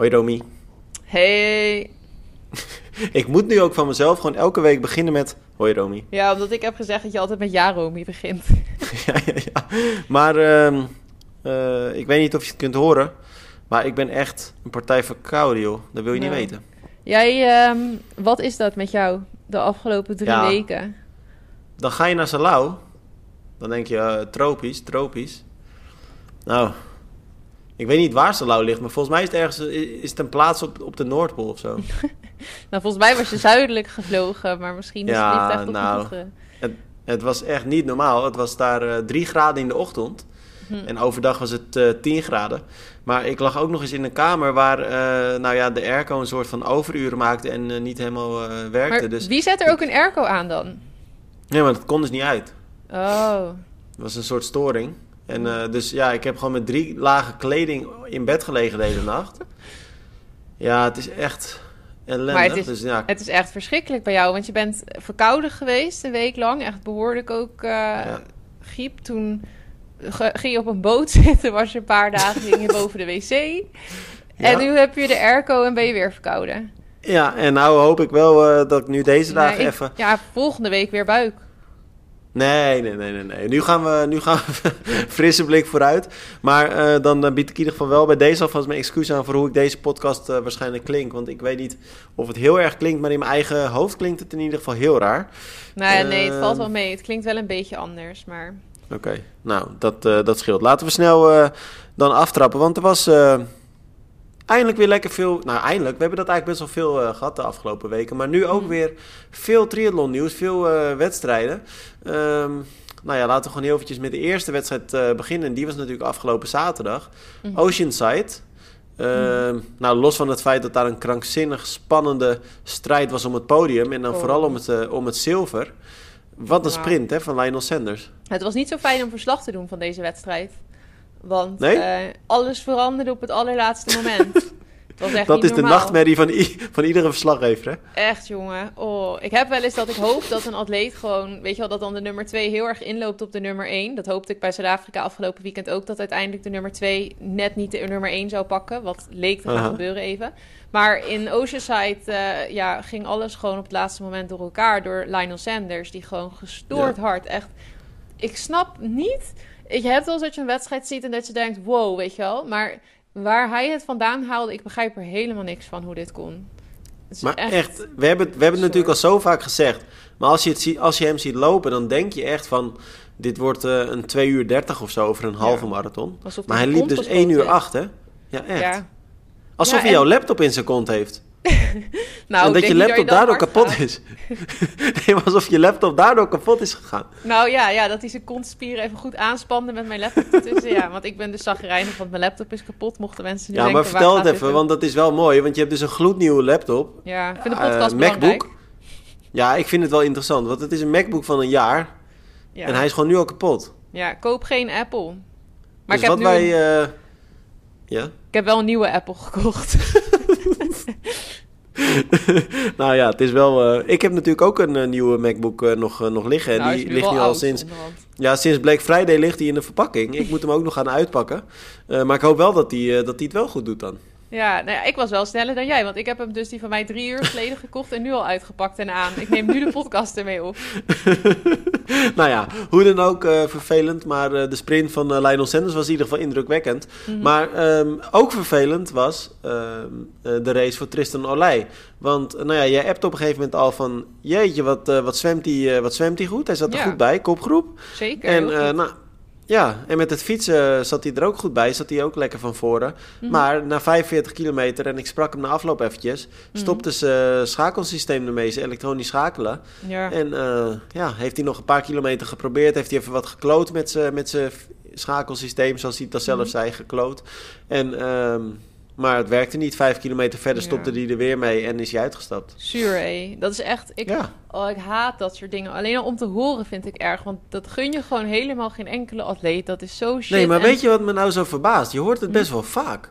Hoi Romy. Hey. Ik moet nu ook van mezelf gewoon elke week beginnen met Hoi Romy. Ja, omdat ik heb gezegd dat je altijd met ja Romy begint. ja, ja, ja. Maar ehm, eh, ik weet niet of je het kunt horen, maar ik ben echt een partij verkouden, joh. Dat wil je niet weten. Jij, ehm, wat is dat met jou de afgelopen drie Ja. weken? Dan ga je naar Salau, dan denk je eh, tropisch, tropisch. Nou, ik weet niet waar Salau ligt, maar volgens mij is het ergens is het een plaats op, op de Noordpool of zo. Nou, volgens mij was je zuidelijk gevlogen, maar misschien is Ja, het vliegtuig toch nou. ge- Het was echt niet normaal. Het was daar eh 3 graden in de ochtend. Hm. En overdag was het eh 10 graden. Maar ik lag ook nog eens in een kamer waar eh, nou ja, de airco een soort van overuren maakte en niet helemaal werkte. Maar Dus wie zet er ook een airco aan dan? nee, maar dat kon dus niet uit. Oh. Het was een soort storing. En eh, dus ja, ik heb gewoon met drie lagen kleding in bed gelegen de hele nacht. Ja, het is echt ellendig. Maar het is- dus ja, Het is echt verschrikkelijk bij jou, want je bent verkouden geweest een week lang. Echt behoorlijk ook Ja. griep. Toen ging je op een boot zitten, was je een paar dagen ging je boven de wc. En Ja. nu heb je de airco en ben je weer verkouden. ja, en nou hoop ik wel eh, dat ik nu deze dagen Nee, ik- even... Ja, volgende week weer buik. Nee, nee, nee, nee. nee. Nu gaan we, nu gaan we frisse blik vooruit. Maar eh, dan eh, bied ik in ieder geval wel bij deze alvast mijn excuus aan voor hoe ik deze podcast eh, waarschijnlijk klink. Want ik weet niet of het heel erg klinkt, maar in mijn eigen hoofd klinkt het in ieder geval heel raar. Nou ja, nee, het valt Ehm. wel mee. Het klinkt wel een beetje anders, maar... Oké, nou, dat, dat scheelt. Laten we snel dan aftrappen, want er was eindelijk weer lekker veel... Nou, eindelijk, we hebben dat eigenlijk best wel veel eh, gehad de afgelopen weken. Maar nu ook Hmm. weer veel triathlon nieuws, veel eh, wedstrijden. Ehm, nou ja, laten we gewoon heel eventjes met de eerste wedstrijd eh, beginnen. En die was natuurlijk afgelopen zaterdag. Mhm. Oceanside. Ehm, Nou, los van het feit dat daar een krankzinnig spannende strijd was om het podium. En dan Oh. vooral om het, om het zilver. Wat een sprint hè, van Lionel Sanders. Het was niet zo fijn om verslag te doen van deze wedstrijd. Want Nee? eh, alles veranderde op het allerlaatste moment. was echt Dat is de nachtmerrie van, van iedere verslaggever, hè? Echt, jongen. Oh, ik heb wel eens dat ik hoop dat een atleet gewoon... Weet je wel, dat dan de nummer 2 heel erg inloopt op de nummer 1. Dat hoopte ik bij Zuid-Afrika afgelopen weekend ook... dat uiteindelijk de nummer 2 net niet de nummer 1 zou pakken. Wat leek te gaan gebeuren even. Maar in Oceanside eh, ja, ging alles gewoon op het laatste moment door elkaar... door Lionel Sanders, die gewoon gestoord hard echt... Ik snap niet... Je hebt wel eens dat je een wedstrijd ziet en dat je denkt... wow, weet je wel. Maar waar hij het vandaan haalde... ik begrijp er helemaal niks van hoe dit kon. Maar echt, we hebben, het- we hebben het natuurlijk al zo vaak gezegd. Maar als je, het ziet, als je hem ziet lopen, dan denk je echt van... Dit wordt eh, een 2 uur 30 of zo over een halve marathon. Maar hij liep dus geschoten 1 uur heeft. 8, hè? Ja, echt. Ja. Alsof Ja, hij en- jouw laptop in zijn kont heeft. Nou, en dat je laptop daardoor kapot gaat. is. nee, maar alsof je laptop daardoor kapot is gegaan. Nou ja, ja, dat hij zijn kontspieren even goed aanspande met mijn laptop ertussen. ja, want ik ben dus zagrijnig, want mijn laptop is kapot. Mochten mensen nu Ja, denken, maar vertel het even, want dat is wel mooi. Want je hebt dus een gloednieuwe laptop. Ja, ik vind de podcast belangrijk. MacBook. Ja, ik vind het wel interessant. Want het is een MacBook van een jaar. Ja. En hij is gewoon nu al kapot. ja, koop geen Apple. Maar dus ik, heb wat nu wij... een- eh, Ja? ik heb wel een nieuwe Apple gekocht. nou ja, het is wel... eh, ik heb natuurlijk ook een eh, nieuwe MacBook eh, nog, nog liggen. En Nou, die ligt nu al sinds... Ja, sinds Black Friday ligt hij in de verpakking. Ik moet hem ook nog gaan uitpakken. Maar ik hoop wel dat hij, dat hij het wel goed doet dan. Ja, nou ja, ik was wel sneller dan jij, want ik heb hem dus die van mij drie uur geleden gekocht en nu al uitgepakt en aan. Ik neem nu de podcast ermee op. nou ja, hoe dan ook eh, vervelend. Maar eh, de sprint van eh, Lionel Sanders was in ieder geval indrukwekkend. Mhm. Maar ehm, ook vervelend was ehm, eh, de race voor Tristan Olij. Want nou ja, jij appt op een gegeven moment al van... Jeetje, wat, wat, zwemt hij, wat zwemt hij goed. Hij zat er Ja. goed bij, kopgroep. Zeker. En, nou, ja, en met het fietsen zat hij er ook goed bij. Zat hij ook lekker van voren. Mhm. Maar na 45 kilometer, en ik sprak hem na afloop eventjes... Mhm. stopte zijn schakelsysteem ermee, zijn elektronisch schakelen. ja. En eh, ja, heeft hij nog een paar kilometer geprobeerd. Heeft hij even wat gekloot met zijn met zijn schakelsysteem, zoals hij dat zelf Mhm. zei, gekloot. En, ehm, maar het werkte niet. Vijf kilometer verder stopte hij er weer mee en is hij uitgestapt. Hé. Dat is echt... Ik, Ja. oh, ik haat dat soort dingen. Alleen al om te horen vind ik erg. Want dat gun je gewoon helemaal geen enkele atleet. Dat is zo shit. Nee, maar En- weet je wat me nou zo verbaast? Je hoort het Hm. best wel vaak.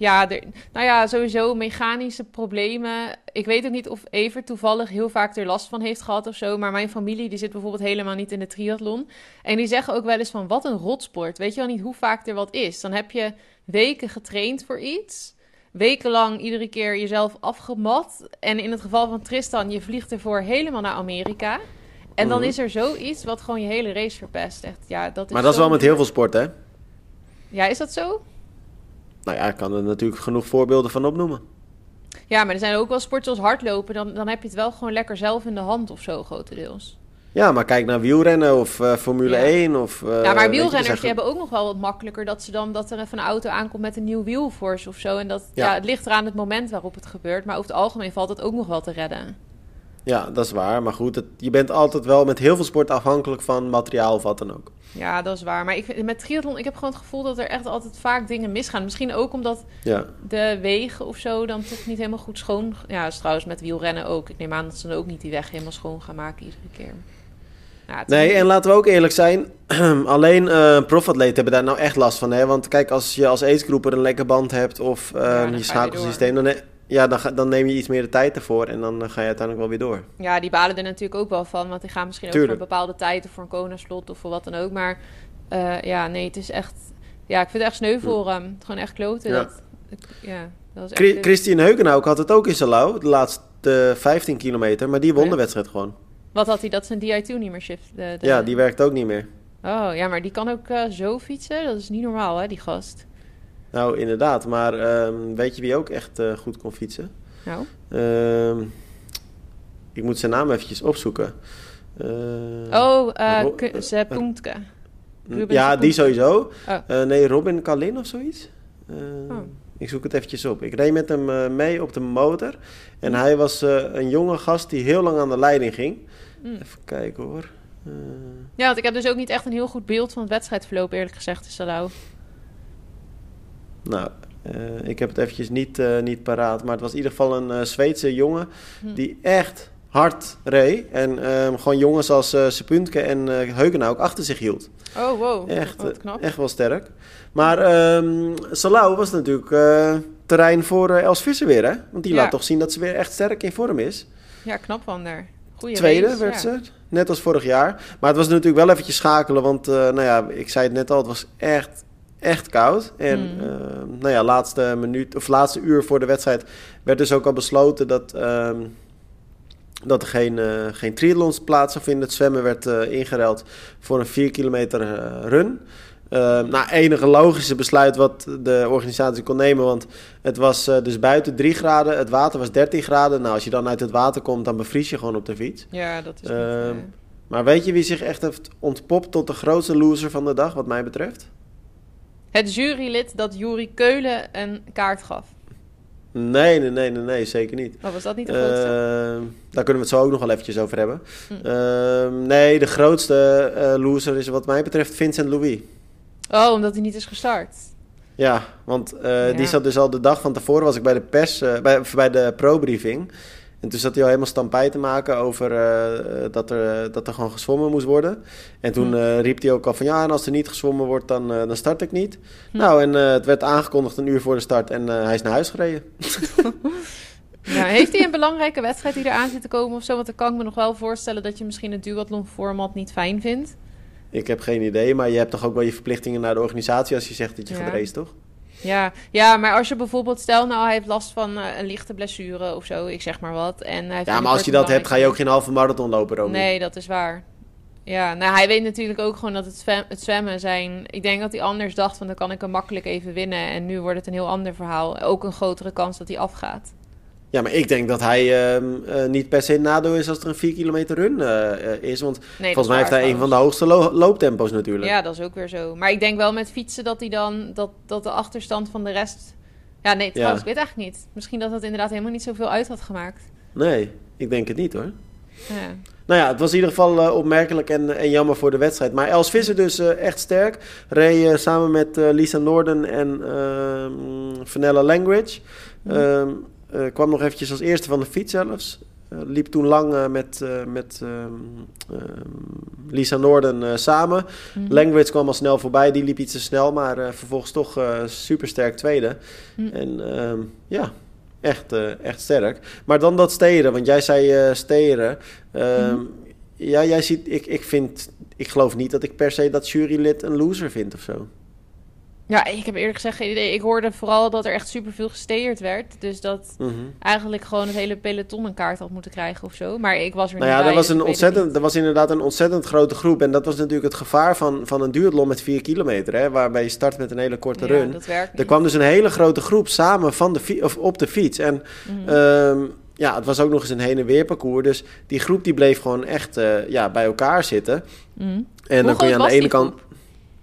Ja, er, nou ja, sowieso mechanische problemen. Ik weet ook niet of Evert toevallig heel vaak er last van heeft gehad of zo. Maar mijn familie die zit bijvoorbeeld helemaal niet in de triathlon. En die zeggen ook wel eens van wat een rotsport. Weet je wel niet hoe vaak er wat is. Dan heb je weken getraind voor iets. wekenlang iedere keer jezelf afgemat. En in het geval van Tristan, je vliegt ervoor helemaal naar Amerika. En dan Mhm. is er zoiets wat gewoon je hele race verpest. Echt, ja, dat is Maar dat is wel met heel veel sporten, hè? Ja, is dat zo? Nou ja, ik kan er natuurlijk genoeg voorbeelden van opnoemen. Ja, maar er zijn ook wel sporten zoals hardlopen. Dan, dan heb je het wel gewoon lekker zelf in de hand of zo, grotendeels. Ja, maar kijk naar wielrennen of eh, Formule Ja. 1 of... eh, ja, maar je, er wielrenners die hebben ook nog wel wat makkelijker dat ze dan dat er even een auto aankomt met een nieuw wiel voor ze of zo. En dat Ja. ja. het ligt eraan het moment waarop het gebeurt. Maar over het algemeen valt het ook nog wel te redden. Ja, dat is waar. Maar goed, het, je bent altijd wel met heel veel sport afhankelijk van materiaal of wat dan ook. Ja, dat is waar. Maar ik, met triathlon, ik heb gewoon het gevoel dat er echt altijd vaak dingen misgaan. Misschien ook omdat Ja, de wegen of zo dan toch niet helemaal goed schoon... Ja, is trouwens met wielrennen ook. Ik neem aan dat ze dan ook niet die weg helemaal schoon gaan maken iedere keer. Ja, nee, en laten we ook eerlijk zijn. alleen eh profatleten hebben daar nou echt last van. Hè? Want kijk, als je als aidsgroeper een lekke band hebt of je schakelsysteem, dan, ja, dan, ga- dan neem je iets meer de tijd ervoor en dan eh, ga je uiteindelijk wel weer door. Ja, die balen er natuurlijk ook wel van. Want die gaan misschien ook Tuurlijk. voor een bepaalde tijd of voor een konerslot of voor wat dan ook. Maar eh, ja, nee, het is echt... Ja, ik vind het echt sneu voor hem. Het gewoon echt kloten. Ja. Dat, ja, dat is echt... Chri- Christine Heugenhouk had het ook in Salau, de laatste 15 kilometer, maar die won de wedstrijd gewoon. Wat had hij dat zijn DI2 niet meer shift? De, de- Ja, die werkt ook niet meer. Oh, ja, maar die kan ook eh, zo fietsen. Dat is niet normaal, hè, die gast. Nou, inderdaad. Maar ehm, weet je wie ook echt eh, goed kon fietsen? Nou, Ehm, ik moet zijn naam eventjes opzoeken. Eh, oh, eh Ro- Ku- Zepuntka. Ja, die sowieso. Oh. Eh, nee, Robin Kalin of zoiets. Eh, Oh. Ik zoek het eventjes op. Ik reed met hem eh, mee op de motor. En hij was eh, een jonge gast die heel lang aan de leiding ging. Hm. Even kijken hoor. Eh, Ja, want ik heb dus ook niet echt een heel goed beeld van het wedstrijdverloop, eerlijk gezegd, in Salau. nou, eh, ik heb het eventjes niet, niet paraat. Maar het was in ieder geval een Zweedse jongen Hm. die echt hard reed. En ehm, gewoon jongens als eh Sepuntke en Heugenau ook achter zich hield. Oh, wow. Echt, knap. echt wel sterk. Maar ehm Salau was natuurlijk eh, terrein voor Els Visser weer, hè? Want die Ja. laat toch zien dat ze weer echt sterk in vorm is. Ja, knap van haar. Goeie Tweede race, werd ja. ze, net als vorig jaar. Maar het was natuurlijk wel eventjes schakelen, want nou ja, ik zei het net al, het was echt, echt koud. En Mm. nou ja, laatste minuut of laatste uur voor de wedstrijd werd dus ook al besloten dat, dat er geen, eh geen triathlons plaats zou vinden. Het zwemmen werd eh ingeruild voor een 4 kilometer eh, run. Ehm nou, enige logische besluit wat de organisatie kon nemen, want het was dus buiten 3 graden, het water was 13 graden. Nou, als je dan uit het water komt, dan bevries je gewoon op de fiets. Ja, dat is niet... Ehm, eh, Maar weet je wie zich echt heeft ontpopt tot de grootste loser van de dag, wat mij betreft? Het jurylid dat Juri Keulen een kaart gaf. Nee, nee, nee, nee, nee zeker niet. Oh, was dat niet de grootste? Ehm, daar kunnen we het zo ook nog wel eventjes over hebben. Hm. Ehm, nee, de grootste eh, loser is wat mij betreft Vincent Louis. Oh, omdat hij niet is gestart. Ja, want eh, Ja. die zat dus al de dag van tevoren, was ik bij de pers, eh, bij, bij de pro-briefing. En toen zat hij al helemaal stampij te maken over eh, dat, er, dat er gewoon gezwommen moest worden. En toen Hm. eh, riep hij ook al van ja, en als er niet gezwommen wordt, dan, eh, dan start ik niet. Hm. Nou, en eh, het werd aangekondigd een uur voor de start en eh, hij is naar huis gereden. Ja, heeft hij een belangrijke wedstrijd die eraan zit te komen of zo? Want dan kan ik me nog wel voorstellen dat je misschien het duathlon format niet fijn vindt. Ik heb geen idee, maar je hebt toch ook wel je verplichtingen naar de organisatie als je zegt dat je Ja. gaat racen, toch? Ja, ja, maar als je bijvoorbeeld, stel nou hij heeft last van eh, een lichte blessure of zo, ik zeg maar wat. En hij Ja, maar als je dat hebt, ga je ook geen halve marathon lopen, Romy. Nee, dat is waar. Ja, nou hij weet natuurlijk ook gewoon dat het, het zwemmen zijn... Ik denk dat hij anders dacht van dan kan ik hem makkelijk even winnen. En nu wordt het een heel ander verhaal. Ook een grotere kans dat hij afgaat. Ja, maar ik denk dat hij ehm, eh, niet per se nadeel is als er een 4 kilometer run eh, eh, is. Want Nee, volgens mij heeft hij een van de hoogste lo- looptempo's natuurlijk. Ja, dat is ook weer zo. Maar ik denk wel met fietsen dat hij dan... Dat, dat de achterstand van de rest... Ja, nee, trouwens, ik weet eigenlijk niet. Misschien dat dat inderdaad helemaal niet zoveel uit had gemaakt. Nee, ik denk het niet hoor. Ja. Nou ja, het was in ieder geval opmerkelijk en, en jammer voor de wedstrijd. Maar Els Visser dus echt sterk. Reed samen met Lisa Norden en ehm Vanella Langridge. Mhm. Ehm, eh, kwam nog eventjes als eerste van de fiets zelfs. Eh, liep toen lang eh, met, eh, met ehm, ehm, Lisa Norden eh, samen. Mhm. Langridge kwam al snel voorbij. Die liep iets te snel, maar eh, vervolgens toch eh super sterk tweede. Mhm. En ehm, ja, echt, eh, echt sterk. Maar dan dat steren, want jij zei eh steren. Mhm. Ja, jij ziet, ik, ik vind, ik geloof niet dat ik per se dat jurylid een loser vind of zo. Ja, ik heb eerlijk gezegd geen idee. Ik hoorde vooral dat er echt superveel gesteerd werd. Dus dat Mhm. eigenlijk gewoon het hele peloton een kaart had moeten krijgen of zo. Maar ik was er Nou niet ja, bij. dat was, dus een ontzettend, was inderdaad een ontzettend grote groep. En dat was natuurlijk het gevaar van, van een duathlon met 4 kilometer. Hè, waarbij je start met een hele korte Ja, run. dat werkt Er kwam dus een hele grote groep samen van de of op de fiets. En Mhm. ehm, ja, het was ook nog eens een heen en weer parcours. Dus die groep die bleef gewoon echt eh, ja, bij elkaar zitten. Mhm. En Hoe dan kun je aan de ene kant... groep?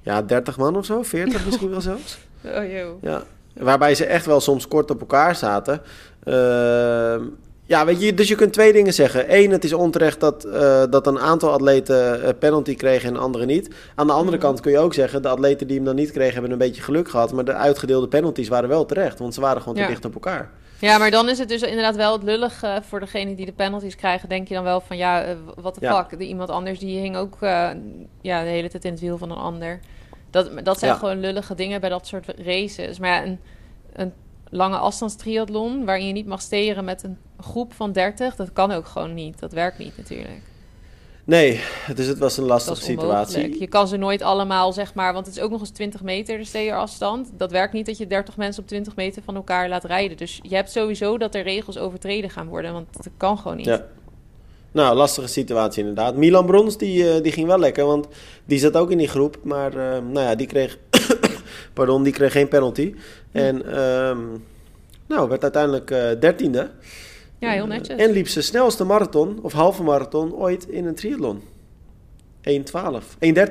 Ja, 30 man of zo, 40 misschien wel zelfs. Oh, joh. Ja. Waarbij ze echt wel soms kort op elkaar zaten. Ehm, ja, weet je, dus je kunt twee dingen zeggen. Eén, het is onterecht dat, eh, dat een aantal atleten eh, penalty kregen en anderen niet. Aan de andere Mhm. kant kun je ook zeggen, de atleten die hem dan niet kregen hebben een beetje geluk gehad. Maar de uitgedeelde penalties waren wel terecht, want ze waren gewoon te dicht op elkaar. Ja, maar dan is het dus inderdaad wel het lullige voor degene die de penalties krijgen. Denk je dan wel van ja, eh, wat de fuck. De, iemand anders die hing ook eh, ja, de hele tijd in het wiel van een ander. Dat, dat zijn gewoon lullige dingen bij dat soort races. Maar ja, een, een lange afstandstriathlon waarin je niet mag steren met een groep van 30, dat kan ook gewoon niet. Dat werkt niet natuurlijk. Nee, dus het was een lastige situatie. Je kan ze nooit allemaal, zeg maar, want het is ook nog eens 20 meter de steerafstand. Dat werkt niet dat je 30 mensen op 20 meter van elkaar laat rijden. Dus je hebt sowieso dat er regels overtreden gaan worden, want dat kan gewoon niet. Ja. Nou, lastige situatie inderdaad. Milan Brons, die, eh, die ging wel lekker, want die zat ook in die groep. Maar eh, nou ja, die kreeg, pardon, die kreeg geen penalty. En ehm, nou, werd uiteindelijk eh, dertiende. Ja, heel netjes. En liep zijn snelste marathon, of halve marathon, ooit in een triathlon. 1.12.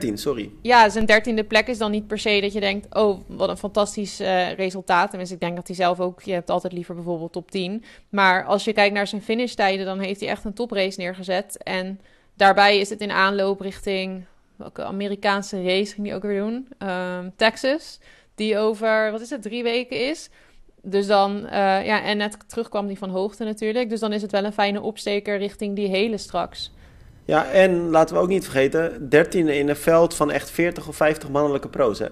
1.13, sorry. Ja, zijn dertiende plek is dan niet per se dat je denkt... oh, wat een fantastisch eh, resultaat. Tenminste, ik denk dat hij zelf ook... je hebt altijd liever bijvoorbeeld top 10. Maar als je kijkt naar zijn finishtijden... dan heeft hij echt een toprace neergezet. En daarbij is het in aanloop richting... welke Amerikaanse race ging hij ook weer doen? Ehm, Texas. Die over, wat is het, drie weken is... Dus dan, eh, ja, en net terugkwam die van hoogte natuurlijk. Dus dan is het wel een fijne opsteker richting die hele straks. Ja, en laten we ook niet vergeten, 13 in een veld van echt 40 of 50 mannelijke pro's. Hè?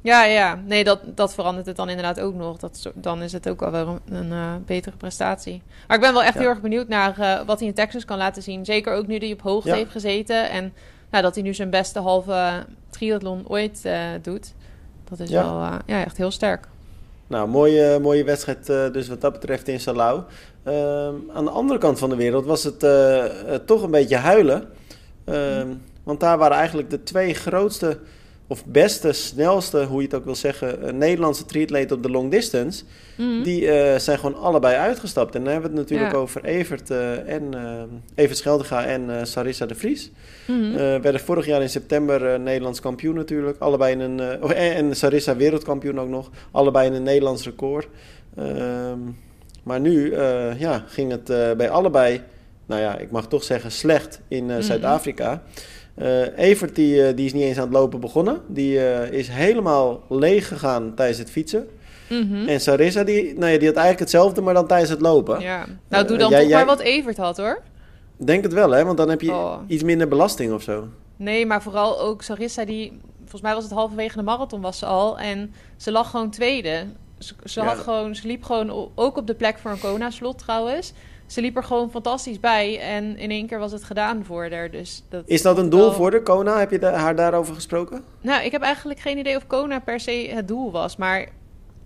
Ja, ja. Nee, dat, dat verandert het dan inderdaad ook nog. Dat, dan is het ook wel weer een, een eh, betere prestatie. Maar ik ben wel echt Ja. heel erg benieuwd naar eh, wat hij in Texas kan laten zien. Zeker ook nu hij op hoogte Ja. heeft gezeten. En nou, dat hij nu zijn beste halve triathlon ooit doet. Dat is Ja. wel ja, echt heel sterk. Nou, mooie, mooie wedstrijd dus wat dat betreft in Salau. Ehm, aan de andere kant van de wereld was het eh, eh, toch een beetje huilen. Ehm, want daar waren eigenlijk de twee grootste of beste, snelste, hoe je het ook wil zeggen, Nederlandse triatleten op de long distance. Mhm. Die eh, zijn gewoon allebei uitgestapt. En dan hebben we het natuurlijk Ja. over Evert, eh, en, eh, Evert Scheldega en Sarissa de Vries. Eh, werden vorig jaar in september Nederlands kampioen natuurlijk. Allebei in een, oh, en, en Sarissa wereldkampioen ook nog. Allebei in een Nederlands record. Ehm, maar nu ja, ging het bij allebei, nou ja, ik mag toch zeggen slecht in Mhm. Eh, Evert die, eh, die is niet eens aan het lopen begonnen. Die eh, is helemaal leeg gegaan tijdens het fietsen. Mhm. En Sarissa die, nou ja, die had eigenlijk hetzelfde, maar dan tijdens het lopen. Ja. Nou, doe dan jij- toch jij- maar wat Evert had, hoor. Denk het wel, hè? Want dan heb je Oh. iets minder belasting of zo. Nee, maar vooral ook Sarissa, die... Volgens mij was het halverwege de marathon was ze al. En ze lag gewoon tweede. Ze, ze, Ja. had gewoon, ze liep gewoon ook op de plek voor een Kona-slot trouwens. Ze liep er gewoon fantastisch bij. En in één keer was het gedaan voor haar. Dus dat Is dat een doel wel- voor de Kona? Heb je haar daarover gesproken? Nou, ik heb eigenlijk geen idee of Kona per se het doel was. Maar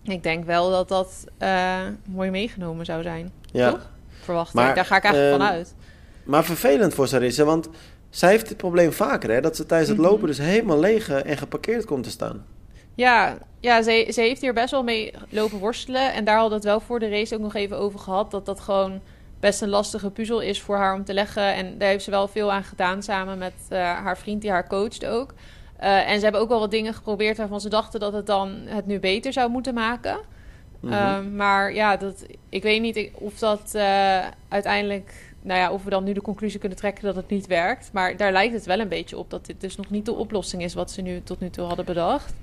ik denk wel dat dat eh, mooi meegenomen zou zijn. Ja. Toch? Verwacht Maar, ik. Daar ga ik eigenlijk ehm, van uit. Maar vervelend voor Sarissa, want zij heeft het probleem vaker, hè? Dat ze tijdens het Mhm. lopen dus helemaal leeg eh, en geparkeerd komt te staan. Ja, ja ze, ze heeft hier best wel mee lopen worstelen. En daar hadden we het wel voor de race ook nog even over gehad. Dat dat gewoon best een lastige puzzel is voor haar om te leggen. En daar heeft ze wel veel aan gedaan samen met eh, haar vriend die haar coacht ook. Eh, en ze hebben ook wel wat dingen geprobeerd waarvan ze dachten dat het dan het nu beter zou moeten maken. Mhm. Ehm, maar ja, dat, ik weet niet of dat eh, uiteindelijk, nou ja, of we dan nu de conclusie kunnen trekken dat het niet werkt. Maar daar lijkt het wel een beetje op dat dit dus nog niet de oplossing is wat ze nu tot nu toe hadden bedacht.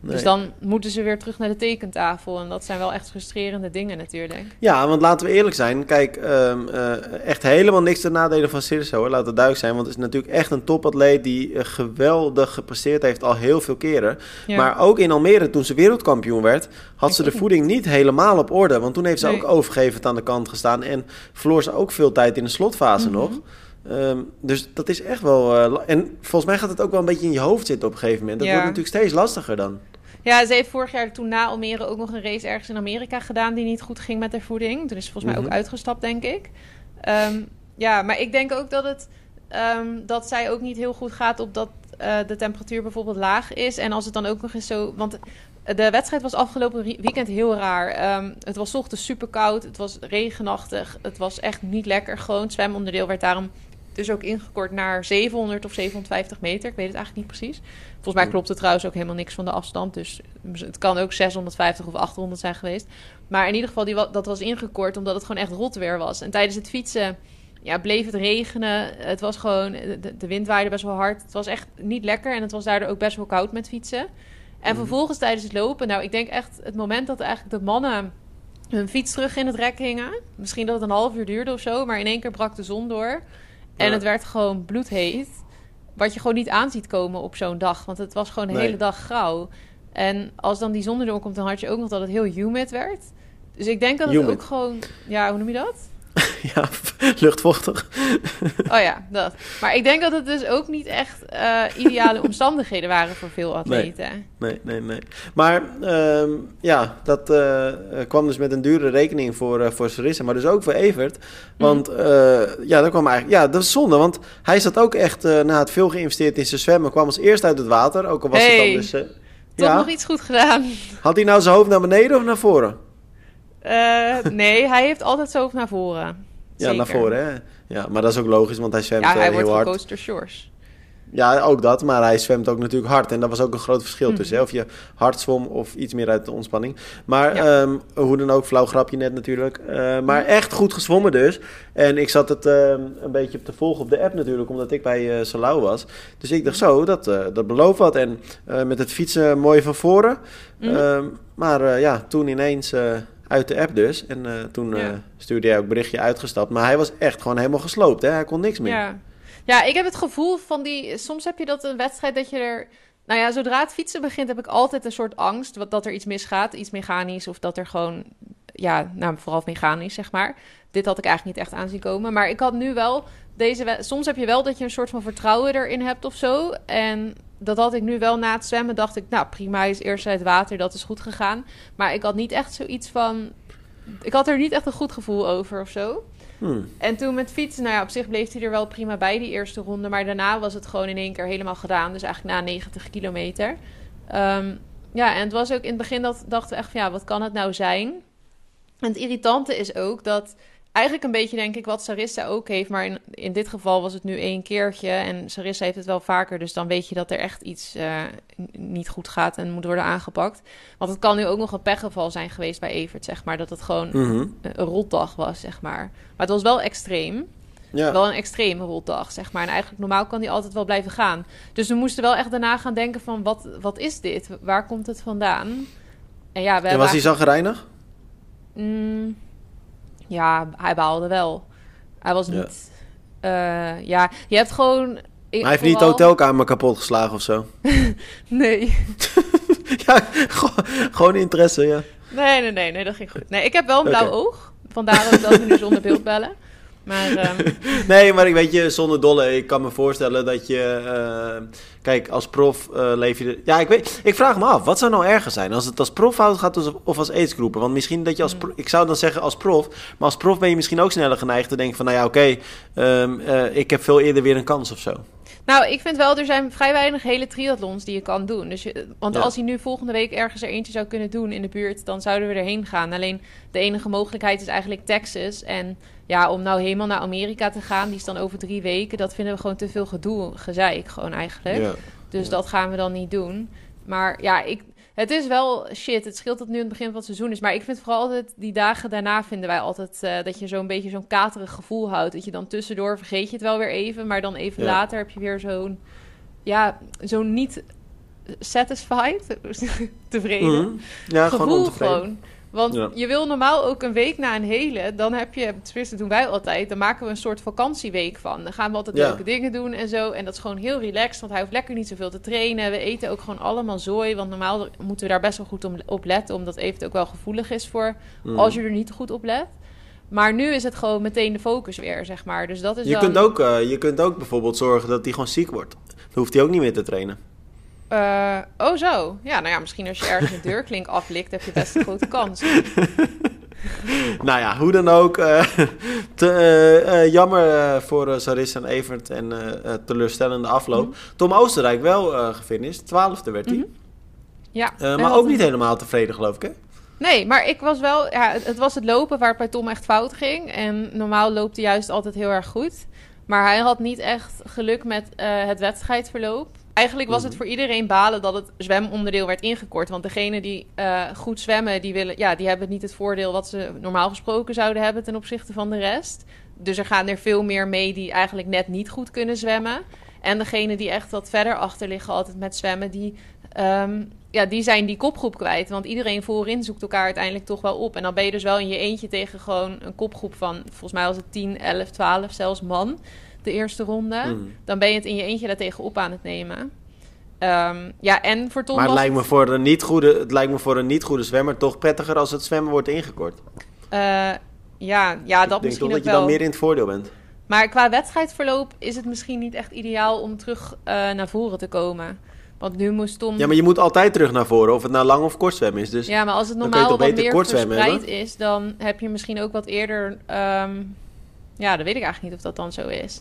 Nee. Dus dan moeten ze weer terug naar de tekentafel. En dat zijn wel echt frustrerende dingen natuurlijk. Ja, want laten we eerlijk zijn. Kijk, ehm, eh, echt helemaal niks ten nadele van hoor. Laat het duidelijk zijn. Want het is natuurlijk echt een topatleet die eh, geweldig gepresteerd heeft al heel veel keren. Ja. Maar ook in Almere, toen ze wereldkampioen werd, had ze de voeding niet helemaal op orde. Want toen heeft ze Nee. ook overgevend aan de kant gestaan. En verloor ze ook veel tijd in de slotfase Mhm. nog. Ehm, dus dat is echt wel. eh, en volgens mij gaat het ook wel een beetje in je hoofd zitten op een gegeven moment. Dat Ja. wordt natuurlijk steeds lastiger dan. Ja, ze heeft vorig jaar toen na Almere ook nog een race ergens in Amerika gedaan die niet goed ging met haar voeding. Toen is ze volgens mij ook Mhm. uitgestapt, denk ik. Ehm, ja, maar ik denk ook dat het ehm, dat zij ook niet heel goed gaat op dat eh, de temperatuur bijvoorbeeld laag is. En als het dan ook nog eens zo. Want de wedstrijd was afgelopen weekend heel raar. Het was 's ochtends super koud. Het was regenachtig. Het was echt niet lekker. Gewoon zwemonderdeel werd daarom dus ook ingekort naar 700 of 750 meter. Ik weet het eigenlijk niet precies. Volgens mij klopt het trouwens ook helemaal niks van de afstand. Dus het kan ook 650 of 800 zijn geweest. Maar in ieder geval, die, dat was ingekort omdat het gewoon echt rot weer was. En tijdens het fietsen ja, bleef het regenen. Het was gewoon, de, de wind waaide best wel hard. Het was echt niet lekker en het was daardoor ook best wel koud met fietsen. En Mhm. vervolgens tijdens het lopen, nou, ik denk echt het moment dat eigenlijk de mannen hun fiets terug in het rek hingen. Misschien dat het een half uur duurde of zo, maar in één keer brak de zon door. En Ja. het werd gewoon bloedheet. Wat je gewoon niet aan ziet komen op zo'n dag. Want het was gewoon de Nee. hele dag grauw. En als dan die zon erdoor komt, dan had je ook nog dat het heel humid werd. Dus ik denk dat het Humid. ook gewoon... Ja, hoe noem je dat? ja, luchtvochtig. Oh ja, dat. Maar ik denk dat het dus ook niet echt eh, ideale omstandigheden waren voor veel atleten. Nee, nee, nee. Maar ehm, ja, dat eh, kwam dus met een dure rekening voor, eh voor Sarissa, maar dus ook voor Evert. Want eh, ja, dat kwam eigenlijk... Ja, dat is zonde, want hij zat ook echt, na het veel geïnvesteerd in zijn zwemmen, kwam als eerst uit het water. Ook al was het dan dus... Toch ja, nog iets goed gedaan. had hij nou zijn hoofd naar beneden of naar voren? Eh, nee, hij heeft altijd zo naar voren. Ja, naar voren, hè? Ja, maar dat is ook logisch, want hij zwemt Ja, eh, hij wordt heel hard. gecoacht door Shores. Ja, ook dat, maar hij zwemt ook natuurlijk hard. En dat was ook een groot verschil Mhm. tussen. Hè? Of je hard zwom of iets meer uit de ontspanning. Maar Ja. ehm, hoe dan ook, flauw grapje net natuurlijk. Eh, maar Mhm. echt goed gezwommen dus. En ik zat het ehm, een beetje op te volgen op de app natuurlijk, omdat ik bij eh Salau was. Dus ik dacht zo, dat, eh, dat belooft wat. En met het fietsen mooi van voren. Mhm. Ehm, maar ja, toen ineens uit de app dus. En eh, toen eh, stuurde hij ook berichtje uitgestapt. Maar hij was echt gewoon helemaal gesloopt. Hè? Hij kon niks meer. Ja. ja, ik heb het gevoel van die... Soms heb je dat een wedstrijd dat je er... Nou ja, zodra het fietsen begint heb ik altijd een soort angst... wat- dat er iets misgaat, iets mechanisch... of dat er gewoon... Ja, nou, vooral mechanisch, zeg maar. Dit had ik eigenlijk niet echt aanzien komen. Maar ik had nu wel deze... Soms heb je wel dat je een soort van vertrouwen erin hebt of zo. En dat had ik nu wel na het zwemmen. Dacht ik, nou prima, hij is eerst uit het water. Dat is goed gegaan. Maar ik had niet echt zoiets van... Ik had er niet echt een goed gevoel over of zo. Hmm. En toen met fietsen, nou ja, op zich bleef hij er wel prima bij die eerste ronde. Maar daarna was het gewoon in één keer helemaal gedaan. Dus eigenlijk na 90 kilometer. Ehm, ja, en het was ook in het begin dat dachten we echt van ja, wat kan het nou zijn? En het irritante is ook dat eigenlijk een beetje denk ik wat Sarissa ook heeft. Maar in, in dit geval was het nu één keertje. En Sarissa heeft het wel vaker. Dus dan weet je dat er echt iets eh, niet goed gaat en moet worden aangepakt. Want het kan nu ook nog een pechgeval zijn geweest bij Evert, zeg maar. Dat het gewoon Mhm. een een rotdag was, zeg maar. Maar het was wel extreem. Ja. Wel een extreme rotdag, zeg maar. En eigenlijk normaal kan die altijd wel blijven gaan. Dus we moesten wel echt daarna gaan denken van... wat, wat is dit? Waar komt het vandaan? En ja, we En was hij zagrijnig? Mm, ja, hij baalde wel. Hij was Ja. niet... eh, ja, je hebt gewoon... ik- hij heeft niet de hotelkamer kapot geslagen of zo. Nee. ja, gewoon- gewoon interesse, ja. nee, nee, nee, nee, dat ging goed. Nee, ik heb wel een blauw oog. Vandaar ook dat we nu zonder beeld bellen. Maar ehm, Nee, maar ik weet je, zonder dolle, ik kan me voorstellen dat je... eh, kijk, als prof eh, leef je... Ja, ik weet... Ik vraag me af, wat zou nou erger zijn? Als het als prof fout gaat of- als aidsgroepen? Want misschien dat je als... Hmm. pro- Ik zou dan zeggen als prof. Maar als prof ben je misschien ook sneller geneigd te denken van... Nou ja, oké, ehm, eh, ik heb veel eerder weer een kans of zo. Nou, ik vind wel, er zijn vrij weinig hele triathlons die je kan doen. Dus je, want Ja. als hij nu volgende week ergens er eentje zou kunnen doen in de buurt, dan zouden we erheen gaan. Alleen de enige mogelijkheid is eigenlijk Texas. En ja, om nou helemaal naar Amerika te gaan, die is dan over drie weken, dat vinden we gewoon te veel gedoe, gezeik gewoon eigenlijk. Ja. Dus Ja. dat gaan we dan niet doen. Maar ja, ik, het is wel shit. Het scheelt dat het nu het begin van het seizoen is. Maar ik vind vooral altijd die dagen daarna vinden wij altijd eh, dat je zo'n beetje zo'n katerig gevoel houdt. Dat je dan tussendoor vergeet je het wel weer even. Maar dan even Ja. later heb je weer zo'n, ja, zo'n niet satisfied, tevreden Mhm. Ja, gewoon gevoel gewoon. Want Ja. je wil normaal ook een week na een hele, dan heb je, tenminste doen wij altijd, dan maken we een soort vakantieweek van. Dan gaan we altijd Ja. leuke dingen doen en zo. En dat is gewoon heel relaxed, want hij hoeft lekker niet zoveel te trainen. We eten ook gewoon allemaal zooi, want normaal moeten we daar best wel goed om, op letten, omdat even ook wel gevoelig is voor Mhm. als je er niet goed op let. Maar nu is het gewoon meteen de focus weer, zeg maar. Dus dat is Je, dan... kunt ook, eh, je kunt ook bijvoorbeeld zorgen dat hij gewoon ziek wordt. Dan hoeft hij ook niet meer te trainen. Uh, oh zo. Ja, nou ja, misschien als je ergens een deurklink aflikt, heb je best een grote kans. nou ja, hoe dan ook. Uh, te, uh, jammer voor Sarissa en Evert en teleurstellende afloop. Mm Tom Oostenrijk wel gefinished. Twaalfde werd hij. Mm -hmm. Ja. maar ook niet helemaal tevreden, geloof ik, hè? Nee, maar ik was wel... Ja, het was het lopen waar het bij Tom echt fout ging. En normaal loopt hij juist altijd heel erg goed. Maar hij had niet echt geluk met het wedstrijdverloop. Eigenlijk was het mhm. voor iedereen balen dat het zwemonderdeel werd ingekort. Want degene die uh, goed zwemmen, die, willen, ja, die hebben niet het voordeel wat ze normaal gesproken zouden hebben ten opzichte van de rest. Dus er gaan er veel meer mee die eigenlijk net niet goed kunnen zwemmen. En degene die echt wat verder achter liggen altijd met zwemmen, die, um, ja, die zijn die kopgroep kwijt. Want iedereen voorin zoekt elkaar uiteindelijk toch wel op. En dan ben je dus wel in je eentje tegen gewoon een kopgroep van, volgens mij was het 10, 11, 12 zelfs man de eerste ronde. Mm. Dan ben je het in je eentje daartegen op aan het nemen. Um, ja, en voor Tom Maar het lijkt, me voor een niet goede, het lijkt me voor een niet goede zwemmer toch prettiger als het zwemmen wordt ingekort. Uh, ja, ja, dat Ik misschien denk dat je dan meer in het voordeel bent. Maar qua wedstrijdverloop is het misschien niet echt ideaal om terug uh, naar voren te komen. Want nu moest Tom... Ja, maar je moet altijd terug naar voren, of het nou lang of kort zwemmen is. Dus ja, maar als het normaal wat meer verspreid is, dan heb je misschien ook wat eerder... Um, ja, dan weet ik eigenlijk niet of dat dan zo is.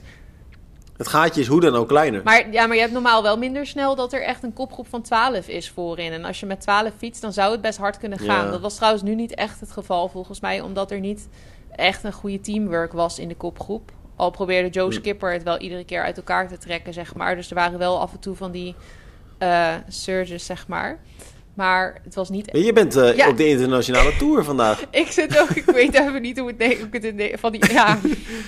Het gaatje is hoe dan ook kleiner. Maar, ja, maar je hebt normaal wel minder snel dat er echt een kopgroep van 12 is voorin. En als je met 12 fietst, dan zou het best hard kunnen gaan. Ja. Dat was trouwens nu niet echt het geval volgens mij, omdat er niet echt een goede teamwork was in de kopgroep. Al probeerde Joe Skipper het wel iedere keer uit elkaar te trekken, zeg maar. Dus er waren wel af en toe van die uh, surges, zeg maar. Maar het was niet... Je bent uh, ja. op de internationale tour vandaag. ik zit ook... Ik weet even niet hoe het... Nee, hoe het van die, ja.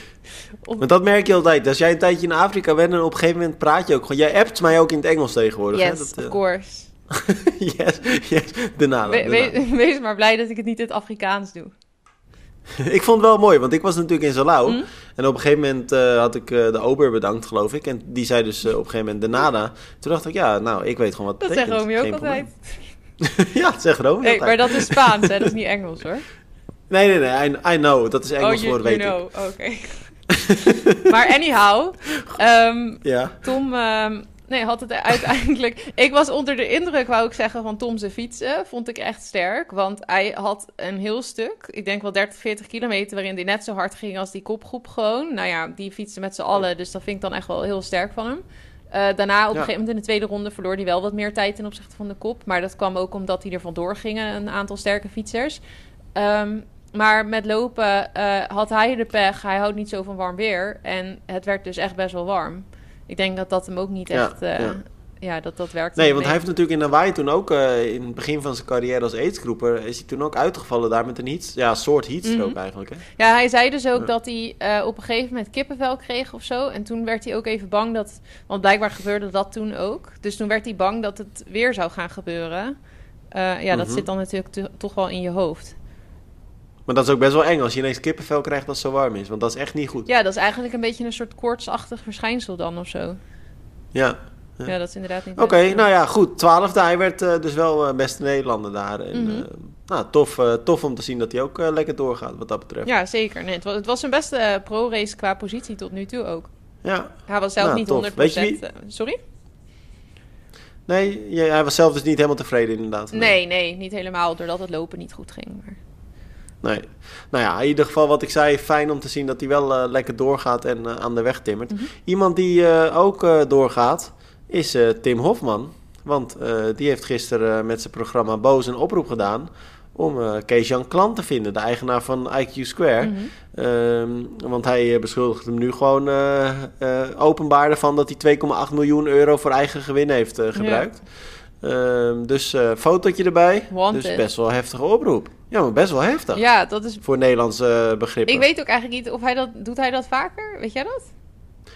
Maar dat merk je altijd. Als jij een tijdje in Afrika bent en op een gegeven moment praat je ook gewoon... Jij appt mij ook in het Engels tegenwoordig. Yes, hè? Dat, of uh... course. yes, yes. De nada. We, we, wees maar blij dat ik het niet in het Afrikaans doe. ik vond het wel mooi, want ik was natuurlijk in Salau. Mm. En op een gegeven moment uh, had ik uh, de ober bedankt, geloof ik. En die zei dus op een gegeven moment de nada. Toen dacht ik, ja, nou, ik weet gewoon wat dat betekent. Dat zegt Romeo ook altijd. ja, dat zegt Romeo nee, Maar dat is Spaans, hè? Dat is niet Engels, hoor. Nee, nee, nee. I, I know. Dat is Engels oh, you, voor weet you know. Oké. Okay. maar anyhow. Um, ja. Tom... Um, nee, had het uiteindelijk... ik was onder de indruk, wou ik zeggen, van Tom zijn fietsen. Vond ik echt sterk. Want hij had een heel stuk, ik denk wel 30, 40 kilometer... waarin hij net zo hard ging als die kopgroep gewoon. Nou ja, die fietsen met z'n allen. Dus dat vind ik dan echt wel heel sterk van hem. Uh, daarna, op ja. een gegeven moment in de tweede ronde, verloor hij wel wat meer tijd ten opzichte van de kop. Maar dat kwam ook omdat hij er vandoor gingen, een aantal sterke fietsers. Um, maar met lopen uh, had hij de pech. Hij houdt niet zo van warm weer. En het werd dus echt best wel warm. Ik denk dat dat hem ook niet echt... Uh, ja. Ja dat dat werkt. Nee, want mee. hij heeft natuurlijk in Hawaii toen ook... Uh, in het begin van zijn carrière als aidsgroeper... is hij toen ook uitgevallen daar met een heat, ja, soort heatstroke mm -hmm. eigenlijk. Hè? Ja, hij zei dus ook dat hij uh, op een gegeven moment kippenvel kreeg of zo. En toen werd hij ook even bang dat... Want blijkbaar gebeurde dat toen ook. Dus toen werd hij bang dat het weer zou gaan gebeuren. ja, dat mm -hmm. zit dan natuurlijk toch wel in je hoofd. Maar dat is ook best wel eng als je ineens kippenvel krijgt als het zo warm is. Want dat is echt niet goed. Ja, dat is eigenlijk een beetje een soort koortsachtig verschijnsel dan of zo. Ja. Ja, ja dat is inderdaad niet... Oké, okay, nou ja, goed. Twaalfde. Hij werd uh, dus wel uh, beste Nederlander daar. En, mm -hmm. uh, nou, tof, tof om te zien dat hij ook lekker doorgaat wat dat betreft. Ja, zeker. Nee, het, was, het was zijn beste pro-race qua positie tot nu toe ook. Ja. Hij was zelf nou, niet tof. 100%... Weet je wie... Sorry? Nee, hij was zelf dus niet helemaal tevreden inderdaad. Nee, nee, niet helemaal. Doordat het lopen niet goed ging. Maar... Nee. Nou ja, in ieder geval wat ik zei, fijn om te zien dat hij wel uh, lekker doorgaat en uh, aan de weg timmert. Mhm. Mm -hmm. Iemand die uh, ook doorgaat is Tim Hofman. Want die heeft gisteren met zijn programma Boos een oproep gedaan om Kees-Jan Klant te vinden, de eigenaar van IQ Square. Mhm. Mm -hmm. um, want hij beschuldigt hem nu gewoon openbaar ervan dat hij 2,8 miljoen euro voor eigen gewin heeft gebruikt. Ja. Um, dus fotootje erbij. Wanted. Dus best wel heftige oproep. Ja, maar best wel heftig. Ja, dat is... Voor Nederlandse begrippen. Ik weet ook eigenlijk niet of hij dat... Doet hij dat vaker? Weet jij dat?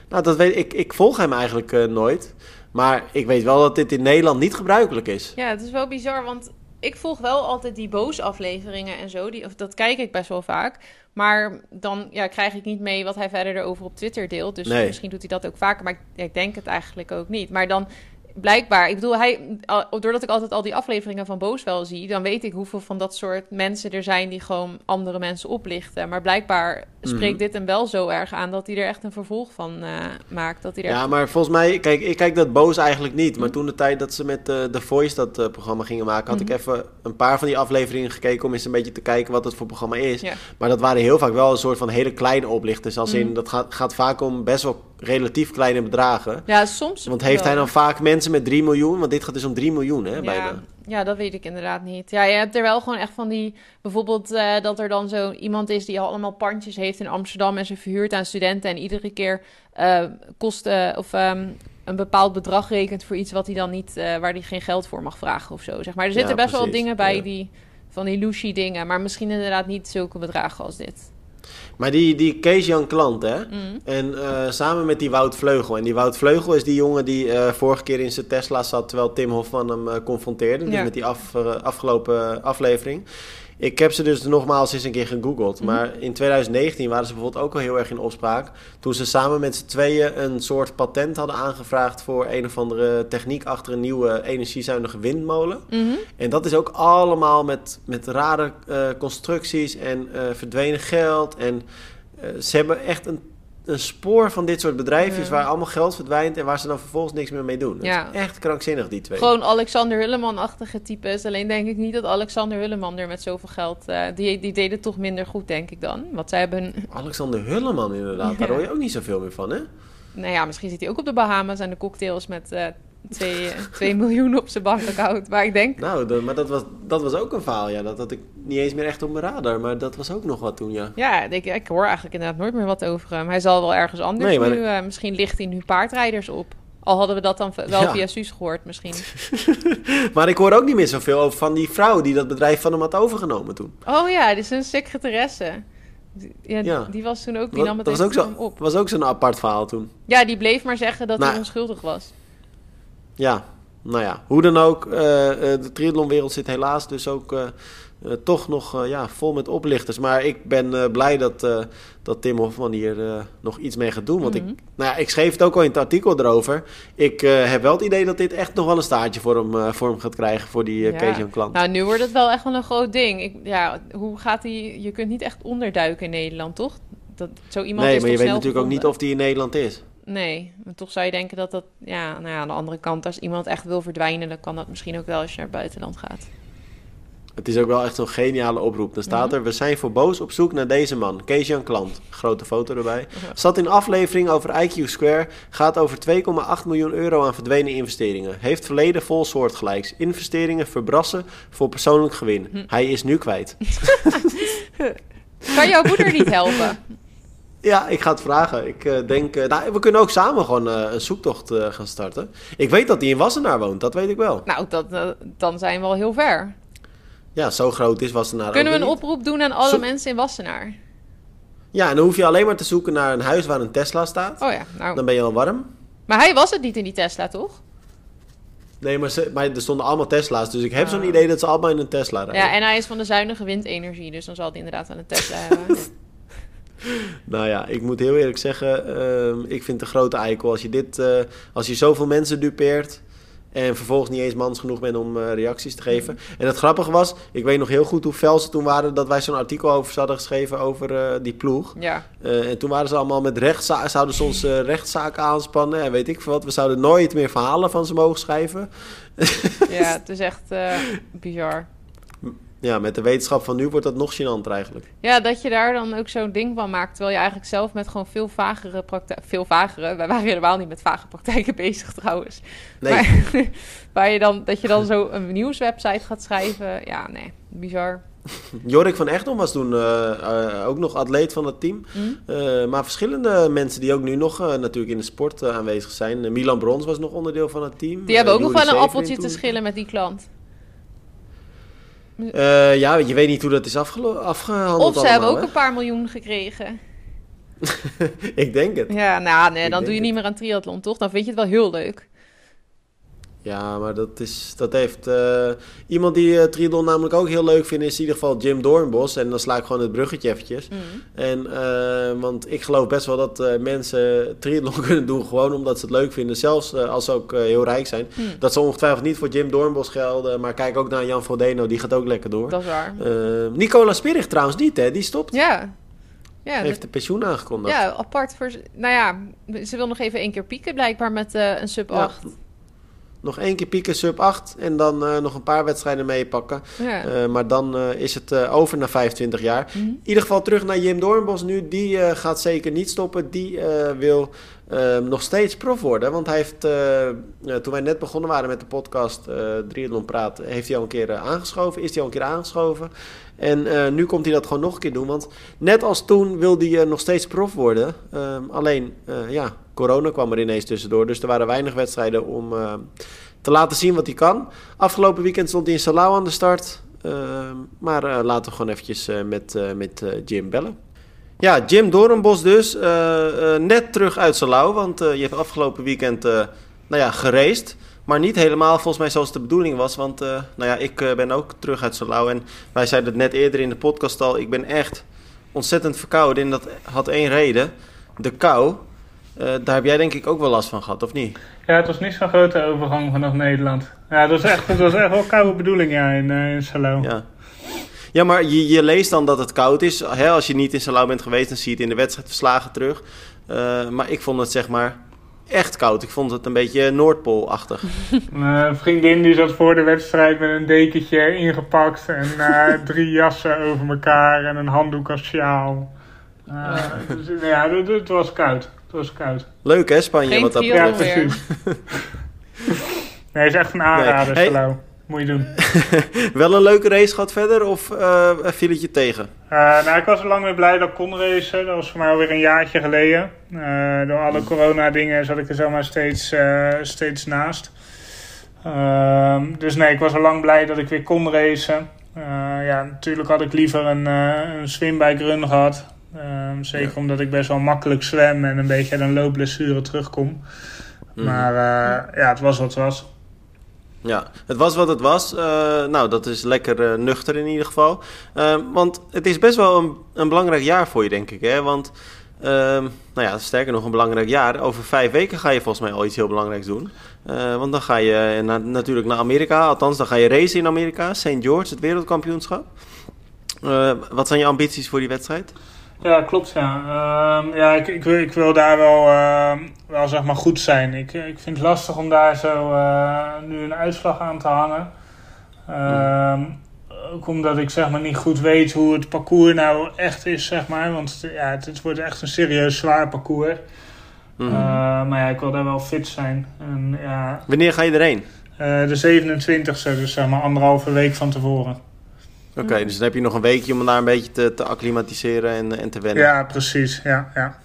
Nou, dat weet ik. Ik volg hem eigenlijk uh, nooit. Maar ik weet wel dat dit in Nederland niet gebruikelijk is. Ja, het is wel bizar, want ik volg wel altijd die boos-afleveringen en zo. Die, of dat kijk ik best wel vaak. Maar dan ja, krijg ik niet mee wat hij verder erover op Twitter deelt. Dus nee. misschien doet hij dat ook vaker. Maar ik, ik denk het eigenlijk ook niet. Maar dan blijkbaar, ik bedoel, hij, doordat ik altijd al die afleveringen van Boos wel zie, dan weet ik hoeveel van dat soort mensen er zijn die gewoon andere mensen oplichten. Maar blijkbaar spreekt Mhm. dit hem wel zo erg aan dat hij er echt een vervolg van eh, maakt. Dat hij er Ja, maar volgens mij, kijk, ik kijk dat boos eigenlijk niet. Mhm. Maar toen de tijd dat ze met eh The Voice dat eh, programma gingen maken, had Mhm. ik even een paar van die afleveringen gekeken om eens een beetje te kijken wat het voor programma is. Ja. Maar dat waren heel vaak wel een soort van hele kleine oplichters. Als in, Mhm. dat gaat, gaat vaak om best wel relatief kleine bedragen. ja, soms. Want heeft wel. hij dan vaak mensen met 3 miljoen? Want dit gaat dus om 3 miljoen, hè, Ja, bijna. Ja, dat weet ik inderdaad niet. Ja, je hebt er wel gewoon echt van die... Bijvoorbeeld eh, dat er dan zo iemand is die allemaal pandjes heeft in Amsterdam... en ze verhuurt aan studenten en iedere keer eh, kosten of ehm, een bepaald bedrag rekent... voor iets wat hij dan niet, eh, waar hij geen geld voor mag vragen of zo. Zeg maar. Er Ja, zitten best wel dingen bij Ja. die... Van die Lucy dingen, maar misschien inderdaad niet zulke bedragen als dit. Maar die, die Kees-Jan Klant, hè? Mm. En eh, samen met die Wout Vleugel. En die Wout Vleugel is die jongen die eh, vorige keer in zijn Tesla zat... terwijl Tim Hofman hem eh, confronteerde. Dus met die af, afgelopen aflevering. Ik heb ze dus nogmaals eens een keer gegoogeld. Mhm. Maar in 2019 waren ze bijvoorbeeld ook al heel erg in opspraak. Toen ze samen met z'n tweeën een soort patent hadden aangevraagd... voor een of andere techniek achter een nieuwe energiezuinige windmolen. Mhm. En dat is ook allemaal met, met rare eh, constructies en eh, verdwenen geld. En eh, ze hebben echt een, een spoor van dit soort bedrijfjes Ja. waar allemaal geld verdwijnt en waar ze dan vervolgens niks meer mee doen. Ja. Is echt krankzinnig, die twee. Gewoon Alexander Hulleman-achtige types. Alleen denk ik niet dat Alexander Hulleman er met zoveel geld... eh, die, die deden toch minder goed, denk ik dan. Want zij hebben... Alexander Hulleman inderdaad, daar hoor je ook niet zoveel meer van, hè? Nou ja, misschien zit hij ook op de Bahama's en de cocktails met eh 2 miljoen op zijn bankaccount. Maar ik denk, Nou, dat- maar dat was, dat was ook een verhaal, ja. Dat had ik niet eens meer echt op mijn radar, maar dat was ook nog wat toen, ja. ja, ik, ik hoor eigenlijk inderdaad nooit meer wat over hem. Hij zal wel ergens anders Nee, maar nu, eh, misschien ligt hij nu paardrijders op. Al hadden we dat dan wel Ja. via Suus gehoord misschien. Maar ik hoor ook niet meer zoveel over van die vrouw die dat bedrijf van hem had overgenomen toen. Oh ja, dit is een secretaresse. Ja, Ja. die was toen ook, die Dat, nam het dat was, ook zo, op. was ook zo'n apart verhaal toen. Ja, die bleef maar zeggen dat Nou, hij onschuldig was. Ja, nou ja, hoe dan ook, eh, eh, de triathlonwereld zit helaas dus ook eh, toch nog ja, vol met oplichters. Maar ik ben blij dat, dat Tim Hofman hier nog iets mee gaat doen. Want Mhm. ik, nou ja, ik schreef het ook al in het artikel erover. Ik heb wel het idee dat dit echt nog wel een staartje voor hem, voor hem gaat krijgen, voor die uh, Ja. Klant. Nou, nu wordt het wel echt wel een groot ding. Ik, ja, hoe gaat hij... Je kunt niet echt onderduiken in Nederland, toch? Dat, zo iemand nee, is maar je weet natuurlijk ook niet of die in Nederland is. Nee, maar toch zou je denken dat dat... Ja, nou ja, aan de andere kant, als iemand echt wil verdwijnen... dan kan dat misschien ook wel als je naar het buitenland gaat. Het is ook wel echt zo'n geniale oproep. Dan staat Mhm. er, we zijn voor boos op zoek naar deze man. Kees-Jan Klant. Grote foto erbij. Zat in aflevering over IQ Square. Gaat over 2,8 miljoen euro aan verdwenen investeringen. Heeft verleden vol soortgelijks. Investeringen verbrassen voor persoonlijk gewin. Hm. Hij is nu kwijt. Kan jouw moeder niet helpen? Ja, ik ga het vragen. Ik eh, denk, eh, nou, we kunnen ook samen gewoon eh, een zoektocht gaan starten. Ik weet dat hij in Wassenaar woont, dat weet ik wel. Nou, dat, dan zijn we al heel ver. Ja, zo groot is Wassenaar Kunnen we een niet. oproep doen aan alle Zo- mensen in Wassenaar? Ja, en dan hoef je alleen maar te zoeken naar een huis waar een Tesla staat. Oh ja, nou... Dan ben je al warm. Maar hij was het niet in die Tesla, toch? Nee, maar, ze, maar er stonden allemaal Tesla's. Dus ik heb zo'n idee dat ze allemaal in een Tesla rijden. Ja, en hij is van de zuinige windenergie, dus dan zal hij inderdaad wel een Tesla hebben. Nou ja, ik moet heel eerlijk zeggen, ehm, ik vind het een grote eikel. Als je, dit, eh, als je zoveel mensen dupeert en vervolgens niet eens mans genoeg bent om eh, reacties te geven. En het grappige was, ik weet nog heel goed hoe fel ze toen waren dat wij zo'n artikel over ze hadden geschreven over eh, die ploeg. Ja, en toen waren ze allemaal met rechtszaken, zouden ze ons rechtszaken aanspannen en weet ik veel wat. We zouden nooit meer verhalen van ze mogen schrijven. ja het is echt bizar. Ja, met de wetenschap van nu wordt dat nog gênanter eigenlijk. Ja, dat je daar dan ook zo'n ding van maakt. Terwijl je eigenlijk zelf met gewoon veel vagere praktijken... Veel vagere? Wij waren helemaal niet met vage praktijken bezig trouwens. Nee, Maar, waar je dan, dat je dan zo een nieuwswebsite gaat schrijven. Ja, nee, bizar. Jorik van Echtom was toen eh, eh, ook nog atleet van het team. Hm? Eh, maar verschillende mensen die ook nu nog natuurlijk in de sport aanwezig zijn. Milan Brons was nog onderdeel van het team. Die hebben ook nog wel een appeltje te schillen met die klant. Eh, ja, je weet niet hoe dat is afgehandeld Of ze hebben ook een paar miljoen gekregen. Ik denk het. Ja, nou, nee, dan doe je het. niet meer aan triathlon, toch? Dan vind je het wel heel leuk. Ja, maar dat, is, dat heeft... eh, iemand die uh, triathlon namelijk ook heel leuk vindt... is in ieder geval Jim Doornbos. En dan sla ik gewoon het bruggetje eventjes. Mm. En, eh, want ik geloof best wel dat mensen triathlon kunnen doen... gewoon omdat ze het leuk vinden. Zelfs als ze ook heel rijk zijn. Mm. Dat zal ongetwijfeld niet voor Jim Doornbos gelden. Maar kijk ook naar Jan Frodeno. Die gaat ook lekker door. Dat is waar. Nicola Spirig trouwens niet, hè? Die stopt. Ja. Ja, heeft dat- de pensioen aangekondigd. ja, apart voor... Nou ja, ze wil nog even één keer pieken blijkbaar met een sub Ja. 8. Nog één keer pieken, sub 8. En dan eh, nog een paar wedstrijden meepakken. Ja. Eh, maar dan eh, is het over na 25 jaar. Mhm. In ieder geval terug naar Jim Doornbos nu. Die gaat zeker niet stoppen. Die wil eh, nog steeds prof worden. Want hij heeft, eh, eh, toen wij net begonnen waren met de podcast Triathlon Praat... heeft hij al een keer aangeschoven. Is hij al een keer aangeschoven. En nu komt hij dat gewoon nog een keer doen. Want net als toen wil hij nog steeds prof worden. Ehm, alleen, ja, corona kwam er ineens tussendoor. Dus er waren weinig wedstrijden om te laten zien wat hij kan. Afgelopen weekend stond hij in Salau aan de start. Ehm, maar laten we gewoon eventjes met, met Jim bellen. Ja, Jim Doornbos dus. eh, eh, net terug uit Salau. Want eh, je hebt afgelopen weekend nou ja, geraced. Maar niet helemaal volgens mij zoals de bedoeling was. Want nou ja, ik ben ook terug uit Salau. En wij zeiden het net eerder in de podcast al. Ik ben echt ontzettend verkouden. En dat had één reden. De kou. Daar heb jij denk ik ook wel last van gehad, of niet? Ja, het was niet zo'n grote overgang vanaf Nederland. Ja, het was echt, het was echt wel koude bedoeling ja, in, in Salou. Ja. Ja, maar je, je leest dan dat het koud is. Hè, als je niet in Salau bent geweest, dan zie je het in de wedstrijdverslagen terug. Eh, maar ik vond het zeg maar echt koud. Ik vond het een beetje Noordpoolachtig. Mijn vriendin die zat voor de wedstrijd met een dekentje ingepakt en eh, drie jassen over elkaar en een handdoek als sjaal. Eh, dus, ja, het, het was koud. Het was koud. Leuk hè, Spanje, Geen wat dat betreft. weer. Nee, het is echt een aanrader, Nee. Hey. Moet je doen. Wel een leuke race gehad verder, of eh viel het je tegen? Eh, nou, ik was er lang mee blij dat ik kon racen. Dat was voor mij alweer een jaartje geleden. Eh, door alle corona-dingen zat ik er zomaar steeds, steeds naast. Ehm, dus nee, ik was al lang blij dat ik weer kon racen. Ja, natuurlijk had ik liever een, een swimbike run gehad. Ehm, zeker Ja. omdat ik best wel makkelijk zwem en een beetje uit een loopblessure terugkom. Mhm. Maar ja, het was wat het was. Ja, het was wat het was. Eh, nou, dat is lekker eh, nuchter in ieder geval. Eh, want het is best wel een, een belangrijk jaar voor je, denk ik. Hè? Want, ehm, nou ja, sterker nog, een belangrijk jaar. Over vijf weken ga je volgens mij al iets heel belangrijks doen. Eh, want dan ga je na- natuurlijk naar Amerika. Althans, dan ga je racen in Amerika. St. George, het wereldkampioenschap. Wat zijn je ambities voor die wedstrijd? Ja, klopt. Ja, Ehm, ja ik, ik, wil, ik wil daar wel, ehm, wel zeg maar goed zijn. Ik, ik vind het lastig om daar zo eh, nu een uitslag aan te hangen. Ehm, Ook omdat ik zeg maar niet goed weet hoe het parcours nou echt is, zeg maar. Want ja, het, het wordt echt een serieus zwaar parcours. Mhm. Maar ja, ik wil daar wel fit zijn. En ja, Wanneer ga je erheen? eh, de 27e, dus zeg maar anderhalve week van tevoren. Oké, dus dan heb je nog een weekje om daar een beetje te, te acclimatiseren en, en te wennen. Ja, precies. Ja, ja.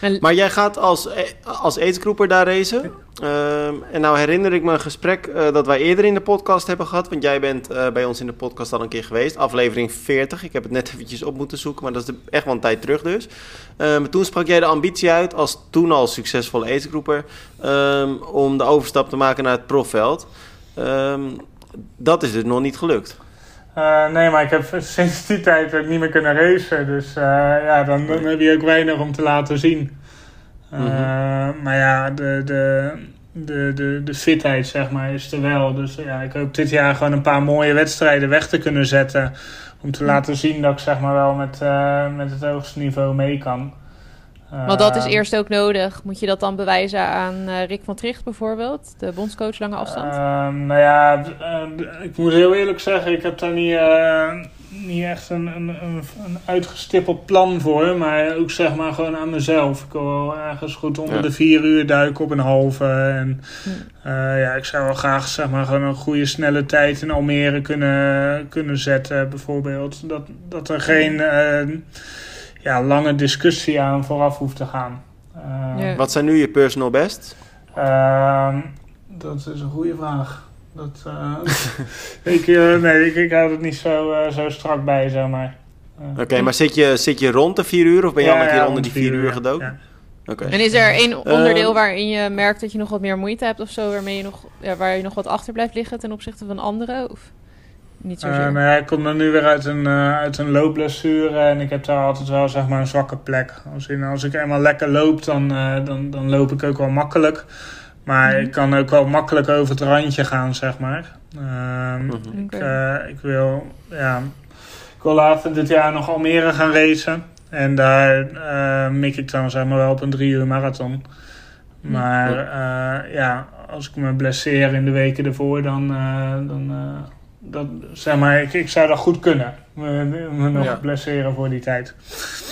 En- Maar jij gaat als, als aidsgroeper daar racen. Ehm, en nou herinner ik me een gesprek eh, dat wij eerder in de podcast hebben gehad. Want jij bent eh, bij ons in de podcast al een keer geweest. Aflevering 40. Ik heb het net eventjes op moeten zoeken. Maar dat is de- echt wel een tijd terug dus. Ehm, toen sprak jij de ambitie uit als toen al succesvolle aidsgroeper. ehm, om de overstap te maken naar het profveld. Ehm, dat is dus nog niet gelukt. Eh, nee, maar ik heb sinds die tijd ook niet meer kunnen racen. Dus eh, ja, dan, dan heb je ook weinig om te laten zien. Eh, Mhm. Maar ja, de, de, de, de, de fitheid zeg maar is er wel. Dus ja, ik hoop dit jaar gewoon een paar mooie wedstrijden weg te kunnen zetten. Om te laten zien dat ik zeg maar wel met, met het hoogste niveau mee kan. Want dat is Eh, eerst ook nodig. Moet je dat dan bewijzen aan eh, Rick van Tricht bijvoorbeeld? De bondscoach lange afstand? Ehm, nou ja, eh, ik moet heel eerlijk zeggen, ik heb daar niet, eh, niet echt een, een, een, een uitgestippeld plan voor. Maar ook zeg maar gewoon aan mezelf. Ik wil wel ergens goed onder Ja. de vier uur duiken op een halve. En Hm. eh, ja, ik zou wel graag zeg maar gewoon een goede snelle tijd in Almere kunnen, kunnen zetten bijvoorbeeld. Dat, dat er geen eh, ja, lange discussie aan vooraf hoeft te gaan. Eh, Ja. Wat zijn nu je personal best? Ehm, dat is een goede vraag. Dat, eh, ik, eh, nee, ik, het niet zo, eh, zo strak bij, zeg maar. Oké, maar zit je, zit je rond de vier uur of ben je al een keer ja, onder die vier uur ja, gedoken? ja. Oké. En is er één onderdeel Ehm, waarin je merkt dat je nog wat meer moeite hebt of zo, waarmee je nog, ja, waar je nog wat achter blijft liggen ten opzichte van anderen? Of niet Eh, zozeer? nou ja, ik kom dan nu weer uit een, eh, uit een loopblessure en ik heb daar altijd wel zeg maar, een zwakke plek. Als, in, als ik eenmaal lekker loop, dan, eh, dan, dan loop ik ook wel makkelijk. Maar Mhm. ik kan ook wel makkelijk over het randje gaan, zeg maar. Ehm, Mhm. ik, eh, ik, wil, ja, ik wil later dit jaar nog Almere gaan racen. En daar eh, mik ik dan zeg maar wel op een drie uur marathon. Maar eh, ja, als ik me blesseer in de weken ervoor, dan, eh, dan eh, dat, zeg maar, ik, ik zou dat goed kunnen. Me, me nog Ja. blesseren voor die tijd.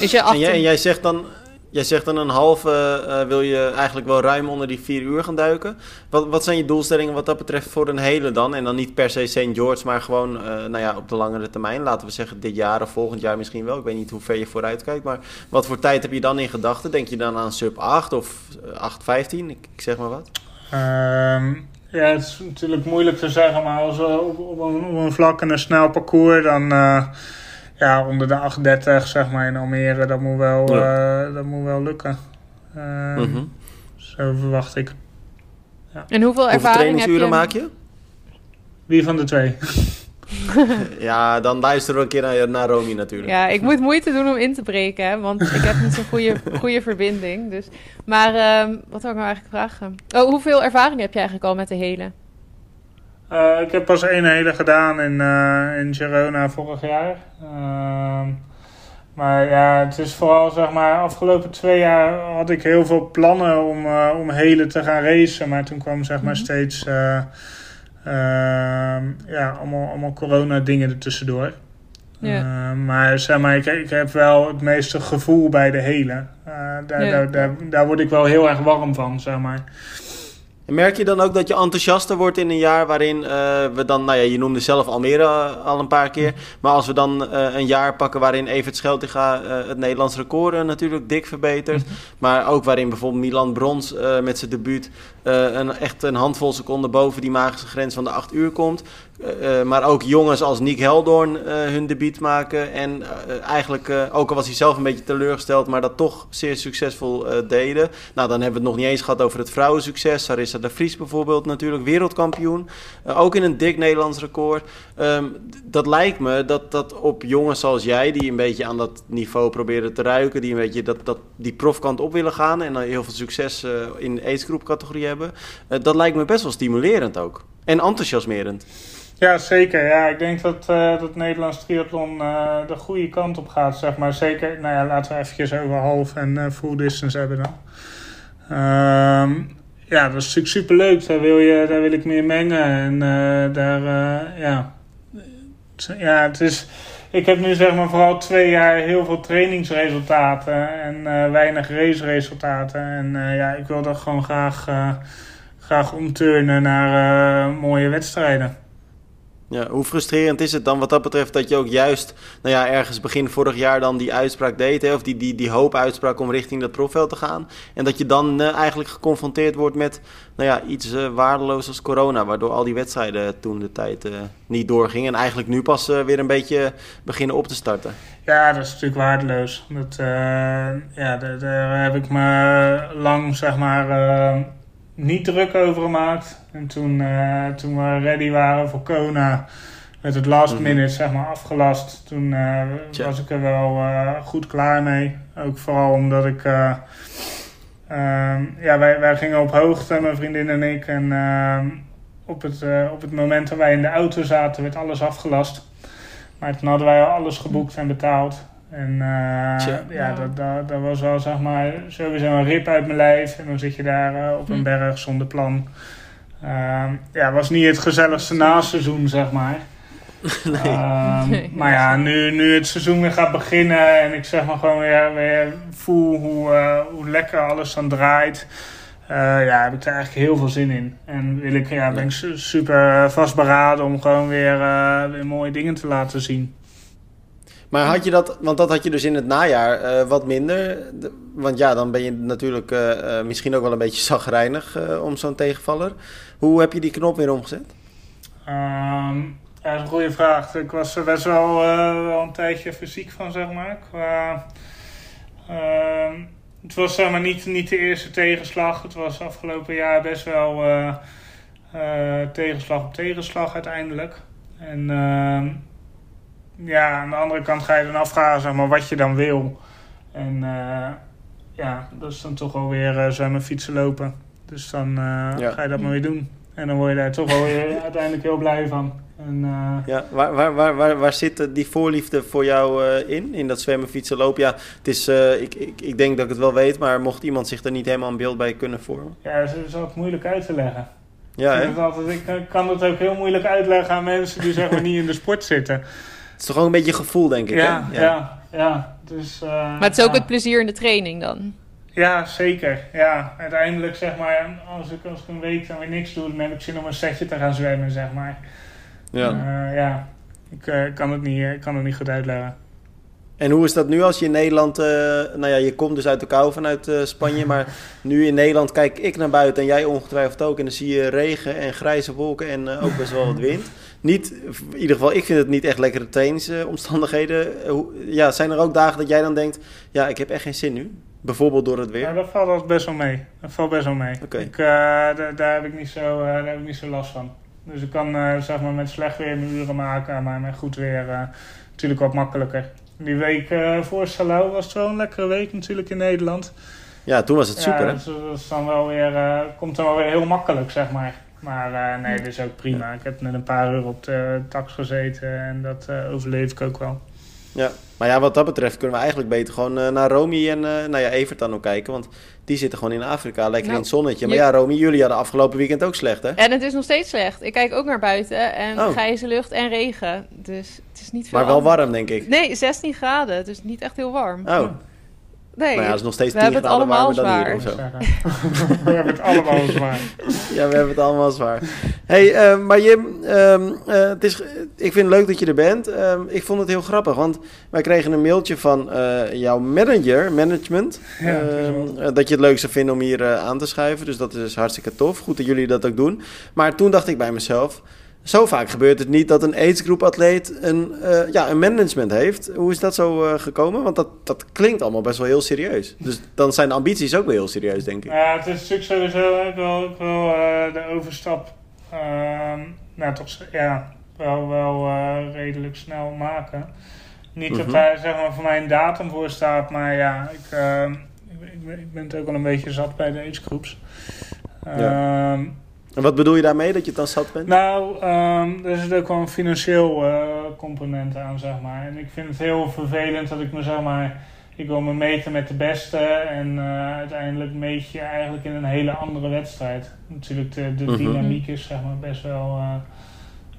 Is je En achter... jij, en jij zegt dan, jij zegt dan een halve, eh, wil je eigenlijk wel ruim onder die vier uur gaan duiken. Wat, wat zijn je doelstellingen wat dat betreft voor een hele dan? En dan niet per se St. George, maar gewoon eh, nou ja, op de langere termijn. Laten we zeggen dit jaar of volgend jaar misschien wel. Ik weet niet hoe ver je vooruit kijkt. Maar wat voor tijd heb je dan in gedachten? Denk je dan aan sub 8 of eh, 8.15? Ik, ik zeg maar wat. Ehm, ja, het is natuurlijk moeilijk te zeggen, maar als we op, op, een, op een vlak en een snel parcours, dan eh, ja, onder de 8.30 zeg maar in Almere, dat moet wel, eh, dat moet wel lukken. Ehm, Mhm. Zo verwacht ik. En hoeveel Hoeveel ervaring heb trainingsuren je? maak je? Wie van de twee? Ja, dan luisteren we een keer naar, naar Romy natuurlijk. Ja, ik moet moeite doen om in te breken, hè, want ik heb niet zo'n goede, goede verbinding. Dus. Maar ehm, wat wil ik nou eigenlijk vragen? Oh, hoeveel ervaring heb je eigenlijk al met de hele? Eh, ik heb pas één hele gedaan in, eh, in Girona vorig jaar. Ehm, maar ja, het is vooral zeg maar, afgelopen twee jaar had ik heel veel plannen om, eh, om hele te gaan racen. Maar toen kwam zeg maar Mhm. steeds ja, allemaal, allemaal corona dingen ertussendoor. Ja. Eh, maar zeg maar, ik, ik heb wel het meeste gevoel bij de hele. Eh, daar, Ja. daar, daar, daar word ik wel heel erg warm van, zeg maar. En merk je dan ook dat je enthousiaster wordt in een jaar waarin eh, we dan, nou ja, je noemde zelf Almere eh, al een paar keer. Maar als we dan eh, een jaar pakken waarin Evert Scheltinga het Nederlands record natuurlijk dik verbetert. Maar ook waarin bijvoorbeeld Milan Brons met zijn debuut een, echt een handvol seconden boven die magische grens van de 8 uur komt. Eh, eh, maar ook jongens als Nick Heldoorn eh, hun debuut maken. En eigenlijk, ook al was hij zelf een beetje teleurgesteld, maar dat toch zeer succesvol deden. Nou, dan hebben we het nog niet eens gehad over het vrouwensucces. Sarissa de Vries bijvoorbeeld natuurlijk, wereldkampioen. Ook in een dik Nederlands record. Ehm, dat lijkt me dat dat op jongens zoals jij, die een beetje aan dat niveau proberen te ruiken, die een beetje dat, dat, die profkant op willen gaan en dan heel veel succes in de agegroep categorie hebben. dat lijkt me best wel stimulerend ook. En enthousiasmerend. Ja, zeker. Ja, ik denk dat, eh dat Nederlands triathlon eh, de goede kant op gaat, zeg maar. Zeker, nou ja, laten we eventjes over half en eh, full distance hebben dan. Ehm, ja, dat is natuurlijk superleuk. Daar wil, je, daar wil ik meer mengen. En daar, ja... Ja, het is... Ik heb nu zeg maar vooral twee jaar heel veel trainingsresultaten en weinig raceresultaten. En ja, ik wil dat gewoon graag, graag omturnen naar mooie wedstrijden. Ja, hoe frustrerend is het dan wat dat betreft dat je ook juist, nou ja, ergens begin vorig jaar dan die uitspraak deed, of die, die, die hoop uitspraak om richting dat profveld te gaan. En dat je dan eh, eigenlijk geconfronteerd wordt met, nou ja, iets eh, waardeloos als corona, waardoor al die wedstrijden toen de tijd eh, niet doorgingen. En eigenlijk nu pas weer een beetje beginnen op te starten. Ja, dat is natuurlijk waardeloos. Dat, ja, daar, daar heb ik me lang zeg maar niet druk over gemaakt. En toen, eh, toen we ready waren voor Kona, met het last Mhm. minute zeg maar afgelast. Toen eh, was ik er wel eh, goed klaar mee. Ook vooral omdat ik... eh, ehm, ja, wij, wij gingen op hoogte, mijn vriendin en ik. En ehm, op, het, op het moment dat wij in de auto zaten, werd alles afgelast. Maar toen hadden wij al alles geboekt en betaald. En eh, ja, dat, dat, dat was wel zeg maar sowieso een rip uit mijn lijf. En dan zit je daar eh, op een Hm. berg zonder plan. Ehm, ja, het was niet het gezelligste naseizoen, zeg maar. Ehm, Nee. maar ja, nu, nu het seizoen weer gaat beginnen en ik zeg maar gewoon weer, weer voel hoe, eh, hoe lekker alles dan draait. eh, ja, heb ik er eigenlijk heel veel zin in. En wil ik, ja, ben ik su- super vastberaden om gewoon weer, eh, weer mooie dingen te laten zien. Maar had je dat, want dat had je dus in het najaar eh, wat minder. De- want ja, dan ben je natuurlijk eh, eh, misschien ook wel een beetje zagrijnig om zo'n tegenvaller. Hoe heb je die knop weer omgezet? Ehm, ja, dat is een goede vraag. Ik was er best wel, wel een tijdje fysiek van, zeg maar. Ehm, het was zeg maar niet, niet de eerste tegenslag. Het was afgelopen jaar best wel tegenslag op tegenslag uiteindelijk. En ehm, ja, aan de andere kant ga je dan afvragen zeg maar, wat je dan wil. En eh, ja, dat is dan toch wel weer uh, zwemmen, fietsen, lopen. Dus dan Ja. ga je dat maar weer doen. En dan word je daar toch wel weer uiteindelijk heel blij van. En, eh, Ja, waar, waar, waar, waar, waar zit eh, die voorliefde voor jou eh, in? In dat zwemmen, fietsen, lopen? Ja, het is, eh, ik, ik, ik denk dat ik het wel weet, maar mocht iemand zich er niet helemaal een beeld bij kunnen vormen. ja, dat is altijd moeilijk uit te leggen. Ja, ik, altijd, ik eh, kan het ook heel moeilijk uitleggen aan mensen die zeg maar niet in de sport zitten. Het is toch ook een beetje gevoel, denk ik. Ja, hè? ja, ja. Dus, eh, Maar het is ook ja. het plezier in de training dan. Ja, zeker. Ja, uiteindelijk zeg maar, als ik, als ik een week dan weer niks doe, dan heb ik zin om een setje te gaan zwemmen, zeg maar. Ja. Eh, ja. Ik eh, kan, het niet, ik kan het niet goed uitleggen. En hoe is dat nu als je in Nederland... eh, nou ja, je komt dus uit de kou vanuit eh, Spanje, maar nu in Nederland kijk ik naar buiten en jij ongetwijfeld ook. En dan zie je regen en grijze wolken en eh, ook best wel wat wind. Niet, in ieder geval, ik vind het niet echt lekkere trainingsomstandigheden. Eh, ja, zijn er ook dagen dat jij dan denkt, ja, ik heb echt geen zin nu? Bijvoorbeeld door het weer? Ja, dat valt best wel mee. Dat valt best wel mee. Ik, eh, daar, daar, heb ik niet zo, eh, daar heb ik niet zo last van. Dus ik kan zeg maar met slecht weer mijn uren maken, maar met goed weer natuurlijk wat makkelijker. Die week voor Salau was het wel een lekkere week natuurlijk in Nederland. Ja, toen was het super, ja, hè? dat, is- dat is dan wel weer, komt dan wel weer heel makkelijk, zeg maar. Maar eh, nee, dat is ook prima. Ik heb net een paar uur op de tax gezeten en dat eh, overleef ik ook wel. Ja, maar ja, wat dat betreft kunnen we eigenlijk beter gewoon eh, naar Romy en eh nou ja, Evert dan ook kijken. Want die zitten gewoon in Afrika, lekker Nou, in het zonnetje. Maar je- ja, Romy, jullie hadden afgelopen weekend ook slecht, hè? En het is nog steeds slecht. Ik kijk ook naar buiten en Oh. grijze lucht en regen. Dus het is niet veel Maar wel warm, denk ik. Nee, 16 graden. Dus niet echt heel warm. Oh, Nee. nou ja, dat is nog steeds We 10 hebben het graden allemaal hier zwaar. of zo. Zeggen. We hebben het allemaal zwaar. Ja, we hebben het allemaal zwaar. hey, eh, maar Jim, ehm, eh, het is, ik vind het leuk dat je er bent. Ehm, ik vond het heel grappig, want wij kregen een mailtje van eh, jouw manager, management, Ja, ehm, wel- eh, dat je het leuk zou vinden om hier aan te schuiven. Dus dat is hartstikke tof. Goed dat jullie dat ook doen. Maar toen dacht ik bij mezelf, zo vaak gebeurt het niet dat een aidsgroep atleet een, eh, ja, een management heeft. Hoe is dat zo eh, gekomen? Want dat, dat klinkt allemaal best wel heel serieus. Dus dan zijn de ambities ook wel heel serieus, denk ik. Ja, het is natuurlijk sowieso ik wil, ik wil eh, de overstap ehm, nou, toch, ja, wel, wel eh, redelijk snel maken. Niet dat Mhm. daar zeg maar, voor mij een datum voor staat, maar ja, ik, ehm, ik, ben- ik, ben, ik ben het ook wel een beetje zat bij de agegroeps. Ehm, En wat bedoel je daarmee, dat je het dan zat bent? nou, ehm, er zit ook wel een financieel eh, component aan, zeg maar. En ik vind het heel vervelend dat ik me, zeg maar... Ik wil me meten met de beste en eh, uiteindelijk meet je eigenlijk in een hele andere wedstrijd. Natuurlijk, de, de Mhm. dynamiek is zeg maar best wel, eh,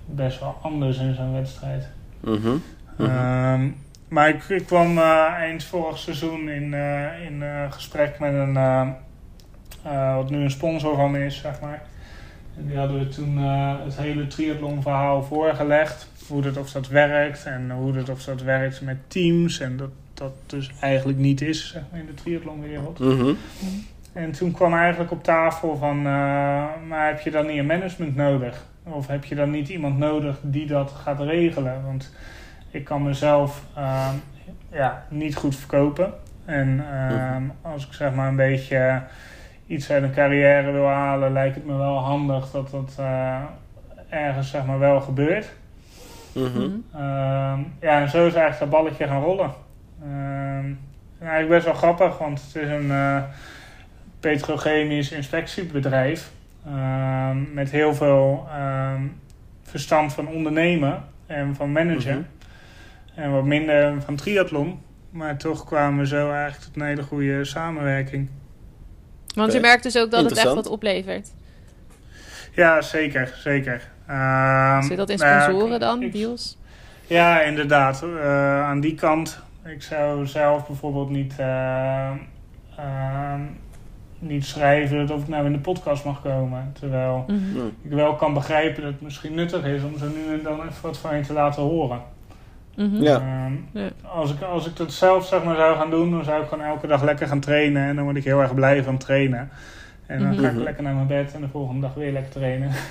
best wel anders in zo'n wedstrijd. Mhm. Mhm. Ehm, maar ik, ik kwam eind vorig seizoen in, in gesprek met een, wat nu een sponsor van me is, zeg maar. En die hadden we toen eh, het hele triathlon verhaal voorgelegd. Hoe dat of dat werkt en hoe dat of dat werkt met teams. En dat dat dus eigenlijk niet is, zeg maar, in de triathlonwereld. Mhm. En toen kwam eigenlijk op tafel van, eh, maar heb je dan niet een management nodig? Of heb je dan niet iemand nodig die dat gaat regelen? Want ik kan mezelf ehm, ja, niet goed verkopen. En ehm, als ik zeg maar een beetje iets uit een carrière wil halen, lijkt het me wel handig dat dat eh, ergens zeg maar wel gebeurt. Mhm. Ehm, ja, en zo is eigenlijk dat balletje gaan rollen. Ehm en eigenlijk best wel grappig, want het is een eh, petrochemisch inspectiebedrijf ehm, met heel veel verstand van ondernemen en van managen. Mhm. En wat minder van triathlon. Maar toch kwamen we zo eigenlijk tot een hele goede samenwerking. Want je merkt dus ook dat het echt wat oplevert. Ja, zeker, zeker. Ehm, Zit dat in nou sponsoren dan, ik- deals? Ja, inderdaad. Eh, aan die kant. Ik zou zelf bijvoorbeeld niet, ehm, niet schrijven dat of ik nou in de podcast mag komen. Terwijl. Mhm. ik wel kan begrijpen dat het misschien nuttig is om zo nu en dan even wat van je te laten horen. Mhm. Ja. Ehm, Ja. als, ik, als ik dat zelf zeg maar, zou gaan doen, dan zou ik gewoon elke dag lekker gaan trainen. En dan word ik heel erg blij van trainen. En dan ga ik Mhm. lekker naar mijn bed en de volgende dag weer lekker trainen.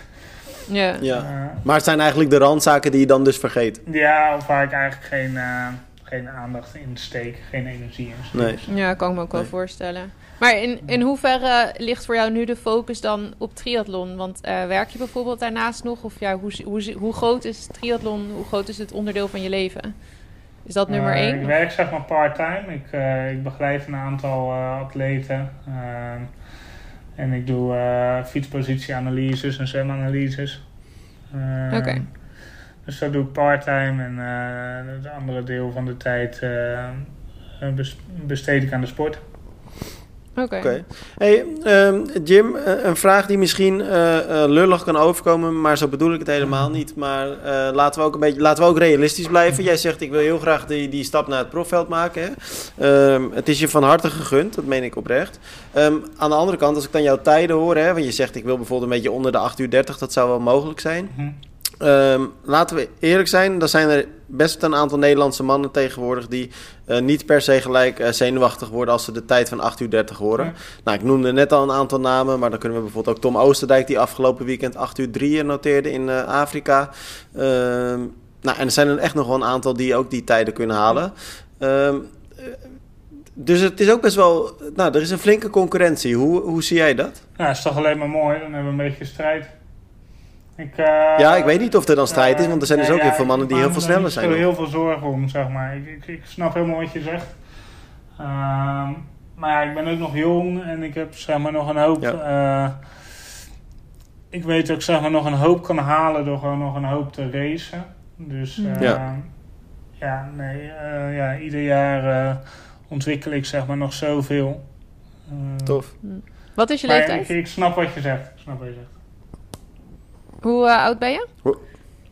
Ja. Ja. Eh, Maar het zijn eigenlijk de randzaken die je dan dus vergeet. Ja, of waar ik eigenlijk geen, eh, geen aandacht in steek, geen energie in Nee. Ja, kan ik me ook wel Nee. voorstellen. Maar in, in hoeverre ligt voor jou nu de focus dan op triathlon? Want eh, werk je bijvoorbeeld daarnaast nog? Of ja, hoe, hoe, hoe groot is triathlon? Hoe groot is het onderdeel van je leven? Is dat nummer Eh, één? Ik werk zeg maar part-time. Ik, eh, ik begeleid een aantal atleten. en ik doe fietspositieanalyses en zwemanalyses. Oké. Dus dat doe ik part-time. En het andere deel van de tijd bes- besteed ik aan de sport. Oké. Hey, ehm, Jim, eh, een vraag die misschien eh, eh, lullig kan overkomen, maar zo bedoel ik het helemaal niet. Maar eh, laten, we ook een beetje, laten we ook realistisch blijven. Jij zegt, ik wil heel graag die, die stap naar het profveld maken. Hè? Ehm, het is je van harte gegund, dat meen ik oprecht. Ehm, aan de andere kant, als ik dan jouw tijden hoor, hè, want je zegt, ik wil bijvoorbeeld een beetje onder de 8 uur 30, dat zou wel mogelijk zijn. Mhm. Ehm, laten we eerlijk zijn, er zijn er best een aantal Nederlandse mannen tegenwoordig die eh, niet per se gelijk eh, zenuwachtig worden als ze de tijd van 8 uur 30 horen. Ja. Nou, ik noemde net al een aantal namen, maar dan kunnen we bijvoorbeeld ook Tom Oosterdijk die afgelopen weekend 8 uur 3 noteerde in eh, Afrika. Ehm, nou, en er zijn er echt nog wel een aantal die ook die tijden kunnen halen. Ehm, eh, dus het is ook best wel, nou, er is een flinke concurrentie. Hoe, hoe zie jij dat? Ja, is toch alleen maar mooi. Dan hebben we een beetje strijd. Ik, eh, ja, ik weet niet of er dan strijd is, want er zijn dus ook ja, heel veel mannen ik die heel veel sneller zijn. nog. zo heel veel zorgen om, zeg maar. Ik, ik, ik snap helemaal wat je zegt. Ehm, maar ja, ik ben ook nog jong en ik heb zeg maar nog een hoop. Ja. eh, ik weet dat ik zeg maar nog een hoop kan halen door gewoon nog een hoop te racen. Dus eh, Ja. ja. nee, eh, ja, ieder jaar eh, ontwikkel ik zeg maar nog zoveel. Eh, Tof. Wat is je leeftijd? ik, ik snap wat je zegt. Ik snap wat je zegt. Hoe eh, oud ben je?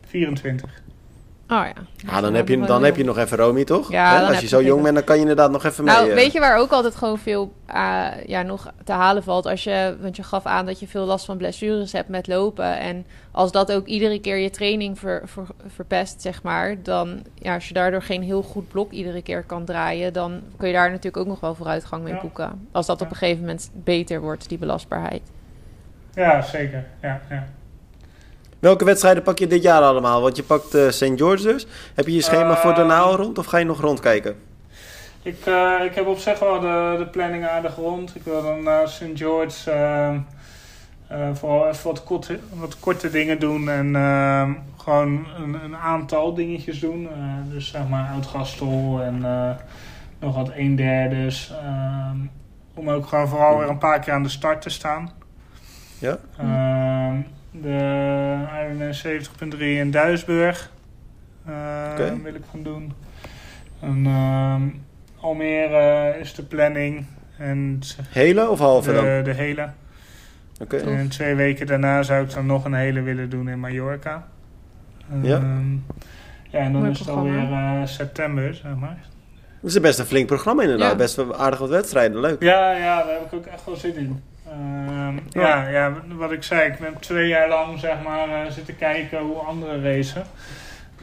24. Oh ja. Ja, dan heb je, dan heb je nog even Romy, toch? Ja, Als je zo jong bent, dan kan je inderdaad nog even mee. Nou, eh. weet je waar ook altijd gewoon veel eh, ja, nog te halen valt? Als je, want je gaf aan dat je veel last van blessures hebt met lopen. En als dat ook iedere keer je training ver, ver- verpest, zeg maar. Dan, ja, als je daardoor geen heel goed blok iedere keer kan draaien. Dan kun je daar natuurlijk ook nog wel vooruitgang mee Ja. boeken. Als dat op een gegeven moment beter wordt, die belastbaarheid. Ja, zeker. Ja, ja. Welke wedstrijden pak je dit jaar allemaal? Want je pakt eh St. George dus. Heb je je schema voor Eh, daarna al rond of ga je nog rondkijken? Ik, eh, ik heb op zich wel de, de planning aardig rond. Ik wil dan naar St. George ehm, eh, vooral even wat korte, wat korte dingen doen en ehm, gewoon een, een aantal dingetjes doen. Eh, dus zeg maar oud-gastel en eh, nog wat een derdes. ehm, om ook gewoon vooral weer een paar keer aan de start te staan. Ja? De Ironman 70.3 in Duisburg eh, Oké. wil ik gaan doen. En, ehm, Almere is de planning. En Hele of halve dan? de, de hele. Oké. En twee weken daarna zou ik dan nog een hele willen doen in Mallorca. Ja. Ehm, ja, en dan Mooi is het programma. alweer eh, september, zeg maar. Dat is best een flink programma inderdaad. Ja. Best wel aardig wat wedstrijden. Leuk. Ja, ja, daar heb ik ook echt wel zin in. Ehm, ja. Ja, wat ik zei, ik ben twee jaar lang zeg maar eh, zitten kijken hoe anderen racen.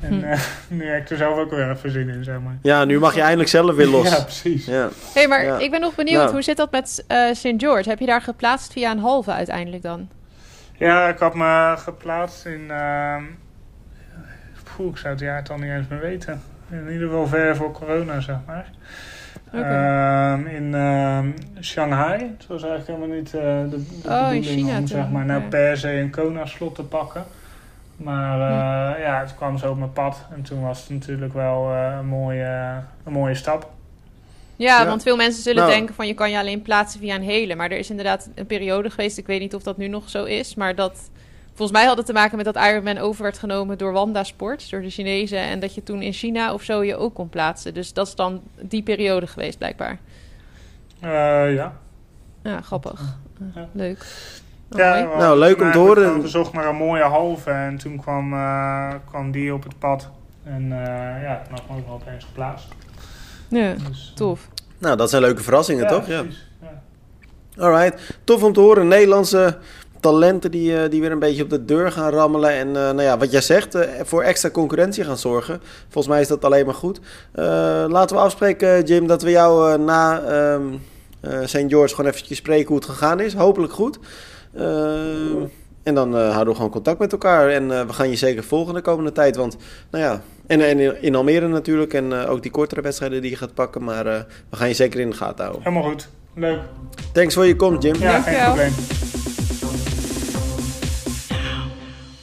En Hm. eh, nu heb ik er zelf ook weer even zin in, zeg maar. Ja, nu mag je eindelijk zelf weer los. Ja, precies. Ja. hey, maar Ja. ik ben nog benieuwd. Nou. Hoe zit dat met eh St. George? Heb je daar geplaatst via een halve uiteindelijk dan? Ja, ik had me geplaatst in... ehm poeh, ik zou het jaartal niet eens meer weten. In ieder geval ver voor corona, zeg maar. Ehm, in ehm, Shanghai. Het was eigenlijk helemaal niet eh, de, de Oh, in bedoeling China om zeg maar, nou ja. per se een Kona-slot te pakken. Maar eh, ja, het kwam zo op mijn pad. En toen was het natuurlijk wel eh, een, mooie, een mooie stap. Ja, Ja. want veel mensen zullen Nou. denken van je kan je alleen plaatsen via een hele. Maar er is inderdaad een periode geweest, ik weet niet of dat nu nog zo is, maar dat volgens mij had het te maken met dat Ironman over werd genomen door Wanda Sports, door de Chinezen. En dat je toen in China of zo je ook kon plaatsen. Dus dat is dan die periode geweest blijkbaar. Eh, ja. Ja, grappig. Ja. Leuk. Oh, Ja, we Nou, leuk om te horen. gewoon gezocht naar een mooie halve en toen kwam, eh, kwam die op het pad. En eh, ja, toen had ik me ook wel opeens geplaatst. Ja, Dus, tof. Nou, dat zijn leuke verrassingen, toch? Ja. precies, ja. Alright. Tof om te horen. Nederlandse talenten die, eh, die weer een beetje op de deur gaan rammelen. En eh, nou ja, wat jij zegt, eh, voor extra concurrentie gaan zorgen. Volgens mij is dat alleen maar goed. Eh, laten we afspreken, Jim, dat we jou eh, na ehm eh St. George gewoon eventjes spreken hoe het gegaan is. Hopelijk goed. Ehm, En dan houden we gewoon contact met elkaar. En we gaan je zeker volgen de komende tijd. Want, nou ja, en, en in Almere natuurlijk. En ook die kortere wedstrijden die je gaat pakken. Maar we gaan je zeker in de gaten houden. Helemaal goed. Leuk. Thanks voor je komst, Jim. Ja, geen probleem.